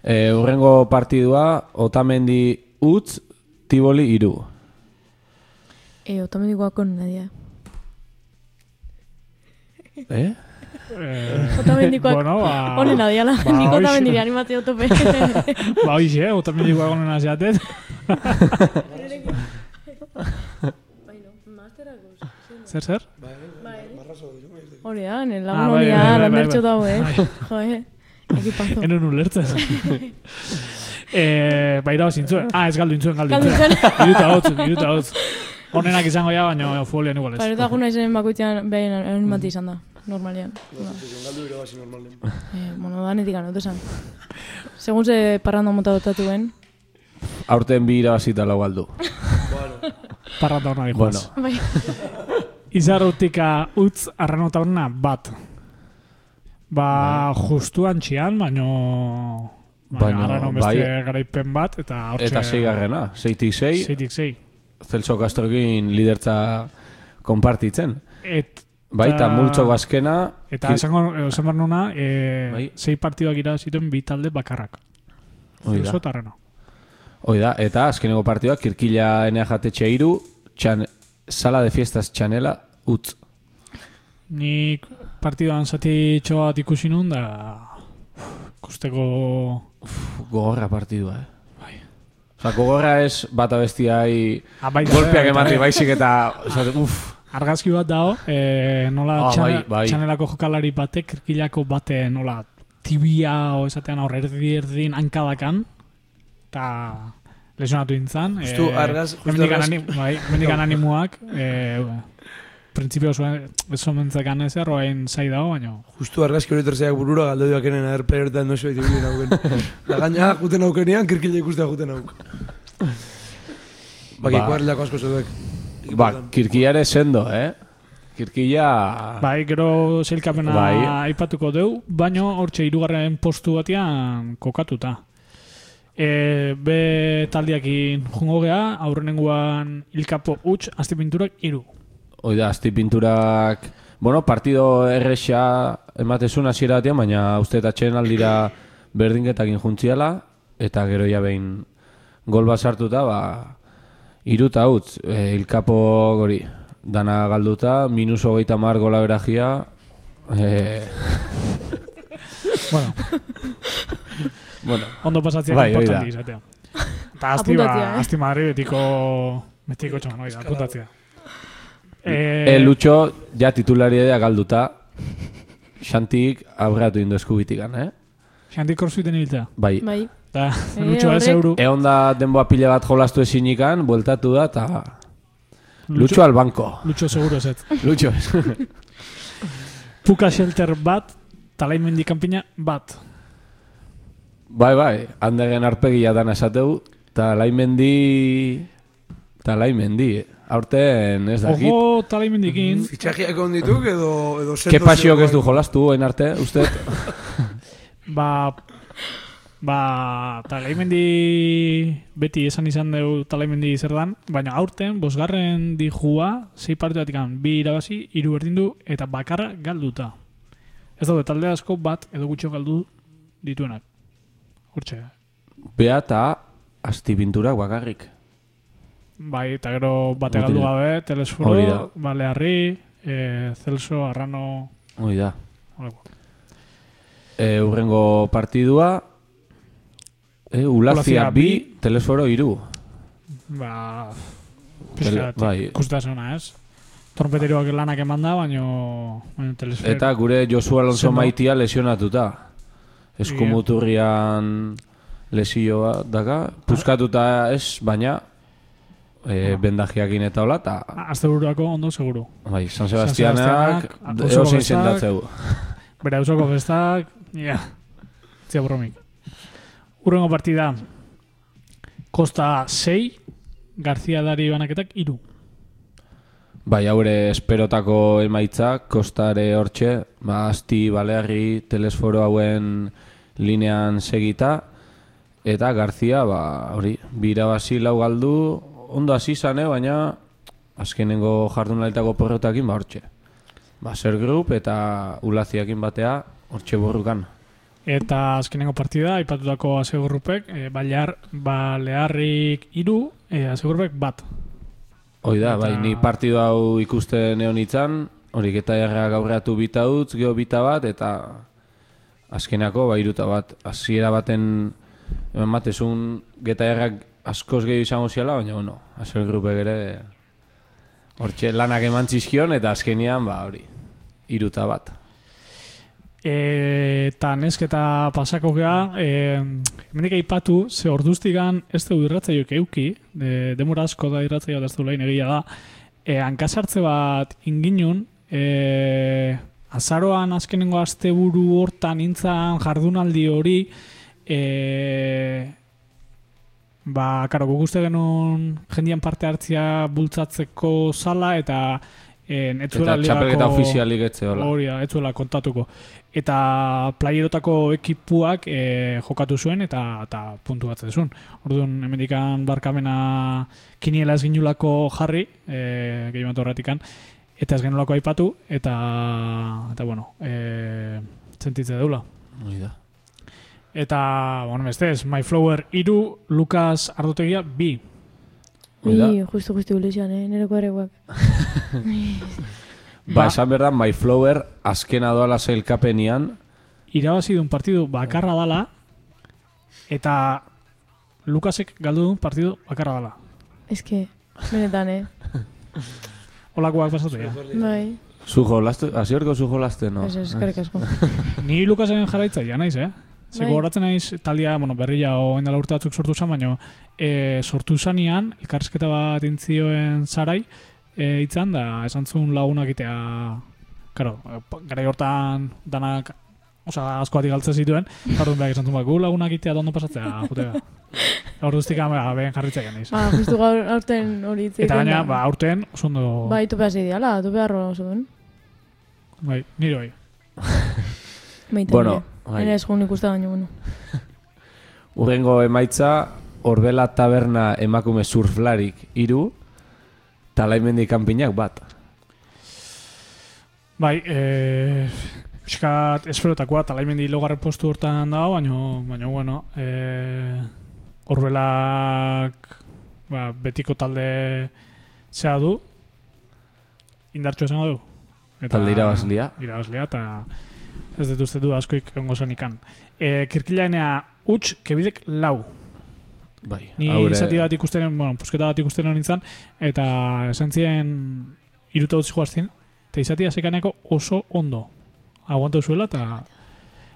[SPEAKER 2] E, urrengo partidua, Otamendi utz, Tiboli iru.
[SPEAKER 8] E, otamendikoak kon nadia.
[SPEAKER 2] Eh?
[SPEAKER 3] Eh,
[SPEAKER 8] Otamendikoak
[SPEAKER 3] bueno, ba,
[SPEAKER 8] Honen adiala.
[SPEAKER 3] ba,
[SPEAKER 8] Nik
[SPEAKER 3] hoxe.
[SPEAKER 8] otamendiri animatzeo tope.
[SPEAKER 3] ba, hoxe, otamendikoa egonen asiatet. zer, zer?
[SPEAKER 8] Hori da, nire
[SPEAKER 3] Ah,
[SPEAKER 8] lagun
[SPEAKER 3] bai, bai, bai, bai,
[SPEAKER 8] landertxo
[SPEAKER 3] bai.
[SPEAKER 8] dago, eh?
[SPEAKER 3] Bai.
[SPEAKER 8] Jo, eh? Ekipazo.
[SPEAKER 3] Enen ulertzen. eh, ba, irabazi intzuen. Ah, ez galdu intzuen, galdu intzuen. Iruta hotz, iruta hotz. Honenak izango ja, baina folian igual ez.
[SPEAKER 8] Ba, eta guna izanen bakoitzean behin animati izan da, normalian. Ba.
[SPEAKER 9] Galdu irabazi normalen.
[SPEAKER 8] Eh, bueno, danetik gano, esan. Segun ze parranda mota dotatu ben.
[SPEAKER 2] Aurten bi irabazita lau galdu.
[SPEAKER 3] Parrata hona
[SPEAKER 2] Bueno,
[SPEAKER 3] dijoaz.
[SPEAKER 8] Bai.
[SPEAKER 3] Izarrutika utz arrano taberna bat. Ba, justuan txian, baino...
[SPEAKER 2] Baino,
[SPEAKER 3] Baina, arrano beste
[SPEAKER 2] bai.
[SPEAKER 3] garaipen bat, eta hortxe...
[SPEAKER 2] eta seigarrena, seitik sei,
[SPEAKER 3] Seitik sei.
[SPEAKER 2] Celso Castroekin lidertza konpartitzen.
[SPEAKER 3] Et,
[SPEAKER 2] Bai, eta multzo bazkena...
[SPEAKER 3] Eta esango, esan behar nuna, e,
[SPEAKER 2] Bai.
[SPEAKER 3] sei partiduak irabazituen bi talde bakarrak.
[SPEAKER 2] Hoi da.
[SPEAKER 3] Celso eta
[SPEAKER 2] azkeneko partidua, kirkila enea jatetxe iru, txan, sala de fiestas txanela, utz.
[SPEAKER 3] Nik partiduan zati bat ikusi nun, da ikusteko...
[SPEAKER 2] Gogorra partidua, eh? Bai. Osa, gogorra ez bat abestiai
[SPEAKER 3] Ah, bai,
[SPEAKER 2] golpeak
[SPEAKER 3] bai,
[SPEAKER 2] emati
[SPEAKER 3] bai.
[SPEAKER 2] baizik eta... Osa, uf,
[SPEAKER 3] Argazki bat dago, e, nola
[SPEAKER 2] Ah,
[SPEAKER 3] txane,
[SPEAKER 2] bai, bai.
[SPEAKER 3] txanelako jokalari batek, kirkilako bate nola tibia o esatean aurre erdi erdin hankadakan, eta lesionatu intzan.
[SPEAKER 9] Justu argaz- justu
[SPEAKER 3] mendikan
[SPEAKER 9] argaz-
[SPEAKER 3] anim, bai, mendikan animuak, e, printzipio zuen, ez omentzekan ez erroain zai dago, baina
[SPEAKER 9] Justu argazki hori terzeak burura galdo diakenen aher playertan no xoa itibilen hauken. Da gaina juten aukenean, kirkile ikustea juten auk. Baki,
[SPEAKER 2] Ba.
[SPEAKER 9] kuarrilako asko zuek.
[SPEAKER 2] Ba, kirkiare sendo, eh? Kirkila...
[SPEAKER 3] Bai, gero zeilkapena
[SPEAKER 2] Bai.
[SPEAKER 3] aipatuko deu, baino hortxe hirugarren postu batean kokatuta. E, be taldiakin jungo gea, aurrenengoan ilkapo huts, azti pinturak iru.
[SPEAKER 2] Hoi da, azti pinturak... Bueno, partido erresa ematezun hasiera batean, baina uste eta txen aldira berdinketakin juntziala, eta gero ja behin gol bat sartuta, ba, Iruta utz, e, ilkapo gori, dana galduta, minus hogeita mar gola beragia, e,
[SPEAKER 3] Bueno,
[SPEAKER 2] bueno,
[SPEAKER 3] ondo pasatzea
[SPEAKER 2] Bai,
[SPEAKER 3] importanti izatea. Eta asti ba,
[SPEAKER 8] eh?
[SPEAKER 3] asti Madri betiko, betiko txoman, hori da, apuntatzea.
[SPEAKER 2] e, Lutxo, ja titularia galduta, Xantik aurreatu indu eskubitikan, eh?
[SPEAKER 3] Xantik korsuiten ibiltzea.
[SPEAKER 2] Bai,
[SPEAKER 8] Bai.
[SPEAKER 3] Da,
[SPEAKER 8] Eh,
[SPEAKER 3] Lutxo ez
[SPEAKER 8] horrek-
[SPEAKER 3] euru.
[SPEAKER 2] egon da denboa pila bat jolastu ezinikan, bueltatu da, eta Lutxo al banko.
[SPEAKER 3] Lutxo seguro ez.
[SPEAKER 2] Lutxo ez.
[SPEAKER 3] Puka shelter bat, talaimendi kanpina bat.
[SPEAKER 2] bai, bai, handegen arpegia dana esateu, eta laimendi... Eta laimendi, aurten ez dakit.
[SPEAKER 3] Ojo talaimendikin,
[SPEAKER 9] Fitxajiak egon dituk edo... edo
[SPEAKER 2] Ke
[SPEAKER 9] sendo
[SPEAKER 2] pasiok ez du jolastu, oin arte, uste?
[SPEAKER 3] ba, ba, talaimendi beti esan izan dugu talaimendi zer dan, baina aurten, bosgarren dijua, sei partidatik bi irabazi, hiru berdin du, eta bakarra galduta. Ez daude talde asko bat edo gutxo galdu dituenak. Hortxe.
[SPEAKER 2] Bea eta asti pinturak bakarrik.
[SPEAKER 3] Bai, eta gero bate galdu gabe,
[SPEAKER 2] da.
[SPEAKER 3] Balearri, e, Celso, Arrano,
[SPEAKER 2] Hoi da.
[SPEAKER 3] horreko.
[SPEAKER 2] E, urrengo partidua, e, Ulazia
[SPEAKER 3] Ulazia
[SPEAKER 2] bi, Telesforo iru.
[SPEAKER 3] Ba, pixkat,
[SPEAKER 2] bai.
[SPEAKER 3] ikustasuna, ez? Trompeteroak lanak eman da, baino, baino telesfero.
[SPEAKER 2] Eta gure Josu Alonso maitia lesionatuta. Eskumuturrian lesioa daka, puskatuta ez, baina e, bendajiakin eta hola, eta
[SPEAKER 3] Azte buruako ondo seguru.
[SPEAKER 2] bai, San
[SPEAKER 3] San
[SPEAKER 2] Sebastianak
[SPEAKER 3] Sebastianak, oso
[SPEAKER 2] eosein
[SPEAKER 3] festak.
[SPEAKER 2] sendatzeu.
[SPEAKER 3] Bere hausoko festak, ja, zia bromik. Urrengo partida, Costa 6, García Dari banaketak iru.
[SPEAKER 2] Bai, haure esperotako emaitzak, kostare hortxe, ba, asti, balearri, telesforo hauen linean segita, eta Garzia, ba, hori, birabazi lau galdu, ondo hasi zane, baina azkenengo jardunalitako porrotakin, ba, hortxe. Ba, zer grup eta ulaziakin batea, hortxe borrukan.
[SPEAKER 3] Eta azkenengo partida, aipatutako asegurrupek, e, balear, balearrik iru, e, asegurrupek bat.
[SPEAKER 2] Hoi da,
[SPEAKER 3] Eta-
[SPEAKER 2] bai, ni partidu hau ikusten egon itzan, hori geta jarra gaurreatu bita utz, geho bita bat, eta azkenako, bai, iruta bat, hasiera baten, eman batezun, geta jarrak askoz gehiago izango ziala, baina, bueno, azel grupek ere, hortxe lanak eman zizkion, eta azkenian, ba, hori, iruta bat.
[SPEAKER 3] E, eta nesketa pasako gea, e, hemendik aipatu, ze orduztigan ez dugu irratzaioek euki, de, demora asko da ez du lehen egia da, e, hankasartze bat inginun, e, azaroan azkenengo asteburu hortan intzan jardunaldi hori, e, ba, karo, guk uste genuen jendian parte hartzia bultzatzeko sala eta en, etzuela
[SPEAKER 2] Eta txapelketa ofizialik etze hola.
[SPEAKER 3] Hori da, ez zuela kontatuko. Eta playerotako ekipuak e, jokatu zuen eta eta puntu bat zuen. Orduan, hemendikan barkamena kiniela ez ginulako jarri, e, gehi bat horretikan, eta ez genulako aipatu, eta, eta bueno, e, sentitze deula.
[SPEAKER 2] Hori da.
[SPEAKER 3] Eta, bueno, bestez, My Flower iru, Lucas Ardotegia bi.
[SPEAKER 8] Ui, justu, justu ilusioan, eh? Nereko ereguak.
[SPEAKER 2] Ba, esan behar da, My Flower azkena doala zailkapenian,
[SPEAKER 3] irabazi duen partidu bakarra dala, eta Lucasek galdu duen partidu bakarra dala.
[SPEAKER 8] Ez que, benetan, eh?
[SPEAKER 3] Olakoak pasatu ja.
[SPEAKER 8] Bai,
[SPEAKER 2] zu jolaste, aziorko zu jolaste, no?
[SPEAKER 8] ez eskerrik asko.
[SPEAKER 3] Ni Lukasen jarraitzaia naiz, eh? Ze
[SPEAKER 8] Bai.
[SPEAKER 3] gogoratzen naiz talia, bueno, berria oen dela urte batzuk sortu zen, baina e, sortu zanean, elkarrizketa bat intzioen zarai, e, itzan da, esan zuen lagunak itea, karo, gara hortan danak, osa, asko batik galtzen zituen, jardun behar esan zuen, ba, gu lagunak itea dondo pasatzea, jute da. Gaur duztik ama, behen jarritzaia naiz.
[SPEAKER 8] Ba, justu gaur aurten hori hitz
[SPEAKER 3] Eta gaina, ba, aurten, oso ondo,
[SPEAKER 8] Bai, tope hasi diala, tope arro oso duen.
[SPEAKER 3] bai, nire bai.
[SPEAKER 2] Bueno. Bai.
[SPEAKER 8] Nire esgun ikusta baino, bueno.
[SPEAKER 2] Urrengo emaitza, Orbela Taberna emakume surflarik iru, talaimendi kanpinak bat.
[SPEAKER 3] Bai, eh, Euskat esferotakoa, talaimendi logarren postu hortan dago, baina, baina, bueno, eh, Orbelak ba, betiko talde zea du, indartxo esango du.
[SPEAKER 2] Talde irabazlia.
[SPEAKER 3] Irabazlia, eta ez dut uste du askoik ongo zenikan. E, kirkilaenea huts, kebidek lau.
[SPEAKER 2] Bai,
[SPEAKER 3] Ni
[SPEAKER 2] haure-
[SPEAKER 3] izati bat ikustenen, bueno, pusketa bat ikustenen nintzen, eta esan ziren iruta utzi joaztin, eta izatia sekaneko oso ondo. Aguantau zuela, eta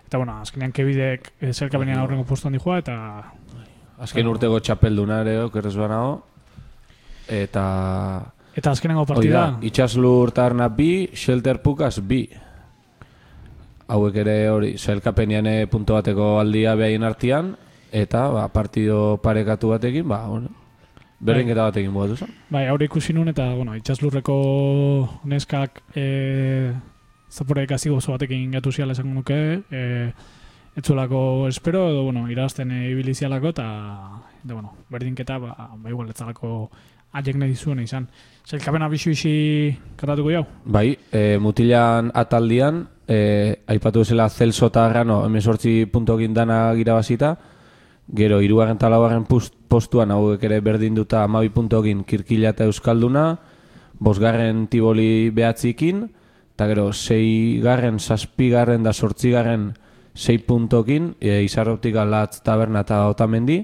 [SPEAKER 3] eta bueno, azkenean kebidek eh, zelkapenean
[SPEAKER 2] Bai.
[SPEAKER 3] aurrengo postuan dijoa, eta
[SPEAKER 2] Azken urtego txapelduna ere okerrez banago. Eta...
[SPEAKER 3] Eta azkenengo
[SPEAKER 2] Hori
[SPEAKER 3] partida,
[SPEAKER 2] da, itxaslur tarna bi, shelter pukas bi. Hauek ere hori, sailkapenean eh, punto bateko aldia behaien artean, eta ba, partido parekatu batekin, ba, bueno, berdinketa batekin bugatu zen.
[SPEAKER 3] bai, aurre ikusi nun, eta, bueno, itxaslurreko neskak e, zapore ikasi gozo batekin gatu ziala esango nuke, e, etzulako espero, edo, bueno, irazten e, ibili zialako, eta, eta, bueno, berdinketa, ba, ba igual, etzalako aiek nahi zuen izan. Zailkapena bisu-bisi katatuko jau?
[SPEAKER 2] Bai, e, mutilan ataldian, e, aipatu bezala Celso eta Arrano emesortzi puntokin dana girabazita, gero hirugarren eta laugarren postuan hauek ere berdinduta amabi puntokin kirkila eta euskalduna, bosgarren tiboli behatzikin, eta gero seigarren, zazpigarren da sortzigarren sei puntokin, e, izarroptika latz taberna eta otamendi,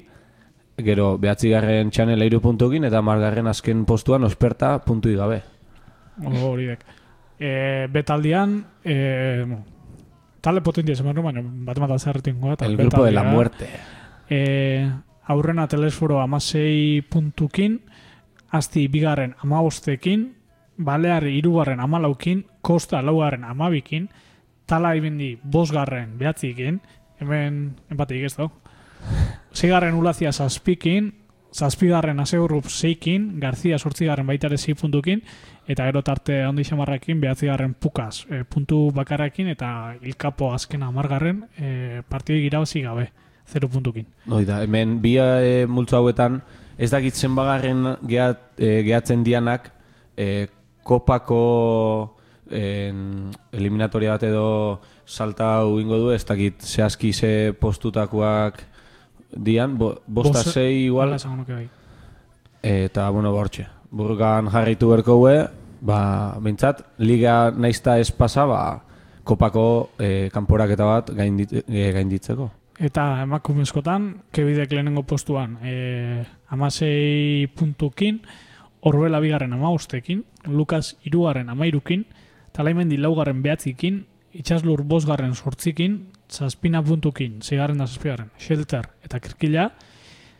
[SPEAKER 2] gero behatzigarren txanela iru puntokin, eta margarren azken postuan osperta puntui gabe.
[SPEAKER 3] Hori dek. E, betaldian, e, talde potentia esan behar, baina bat bat azerretin goa.
[SPEAKER 2] El grupo de la muerte.
[SPEAKER 3] E, aurrena telesforo amasei puntukin, asti bigarren amabostekin, balearri irugarren amalaukin, kosta laugarren amabikin, tala ibindi bosgarren behatzikin, hemen empatik ez da. Seigarren ulazia zazpikin, zazpigarren aseurrup zeikin, Garzia sortzigarren baitare zei puntukin, eta gero tarte handi xamarrakin behatzigarren pukaz e, puntu bakarrakin, eta ilkapo azken amargarren e, partidik irabazi gabe, zero puntukin.
[SPEAKER 2] Hoi da, hemen bi e, multzo hauetan ez dakit zenbagarren gehat, e, gehatzen dianak e, kopako en, eliminatoria bat edo salta hau ingo du, ez dakit zehazki ze postutakoak dian, bo, bosta
[SPEAKER 3] Bos-
[SPEAKER 2] sei igual,
[SPEAKER 3] bai.
[SPEAKER 2] eta bueno, bortxe. Burgan jarraitu berko gue, ba, bintzat, liga naizta ez pasa, ba, kopako e, kanporaketa bat gaindit, e, gainditzeko.
[SPEAKER 3] Eta emakumezkotan, kebidek lehenengo postuan, e, amasei puntukin, Orbela bigarren amabostekin, Lukas irugarren amairukin, Talaimendi laugarren behatzikin, Itxaslur bosgarren sortzikin, Zazpina puntukin, zeigarren da zazpigarren, Shelter eta Kirkila,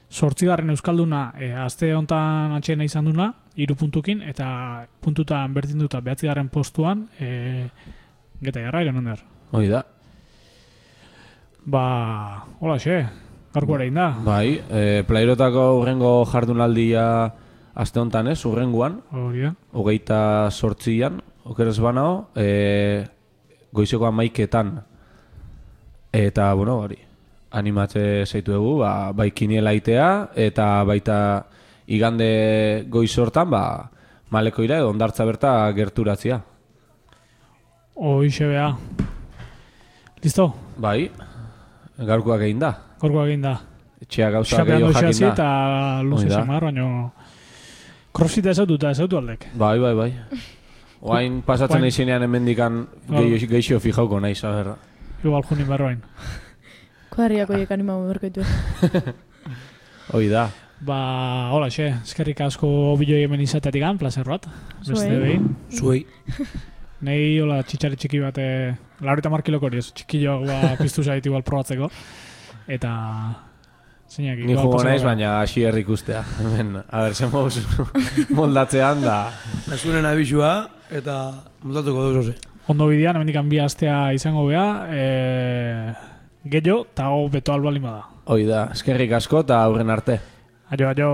[SPEAKER 3] sortzigarren Euskalduna e, azte hontan atxena izan duna, iru puntukin, eta puntutan berdinduta behatzigarren postuan, e, geta jarra iren onder.
[SPEAKER 2] Hoi da.
[SPEAKER 3] Ba, hola xe, gaurko ere da.
[SPEAKER 2] Bai, e, plairotako urrengo jardunaldia aste honetan ez, urrengoan,
[SPEAKER 3] Hori da.
[SPEAKER 2] hogeita sortzian, okeres banao, e, goizeko amaiketan. Eta, bueno, hori, animatze zaitu dugu, ba, bai kiniela itea, eta baita igande goiz hortan, ba, maleko ira edo ondartza berta gerturatzia.
[SPEAKER 3] Hoixe bea. Listo?
[SPEAKER 2] Bai, gaurkoak egin da.
[SPEAKER 3] Gaurko egin da.
[SPEAKER 2] Etxea gauza gehiago jakin da.
[SPEAKER 3] eta luze samar, baina... Crossfita ezautu eta ezautu aldek.
[SPEAKER 2] Bai, bai, bai. Oain pasatzen hemendikan geixo, geixo fijauko naiz, a ber.
[SPEAKER 3] Igual junin barroain.
[SPEAKER 8] Kuadriako hiek animamu berkoitu.
[SPEAKER 2] Hoi da.
[SPEAKER 3] Ba, hola xe, eskerrik asko biloi hemen izatetik gan, placer bat. Beste
[SPEAKER 8] Zuei.
[SPEAKER 3] behin.
[SPEAKER 9] Zuei.
[SPEAKER 3] Nei, hola, txitxari txiki bat, eh, laurita markiloko hori ez, txikillo ba, piztu zait igual probatzeko. Eta... Zeinak,
[SPEAKER 2] Ni jugo naiz, baina hasi ikustea. Hemen, a ber, zen moz moldatzean da.
[SPEAKER 9] Nasunen abisua eta montatuko duz oze.
[SPEAKER 3] Ondo bidean, hemendik bi astea izango bea, e, gehiago, eta hau beto albalima da.
[SPEAKER 2] Hoi da, eskerrik asko eta aurren arte.
[SPEAKER 3] Aio, aio.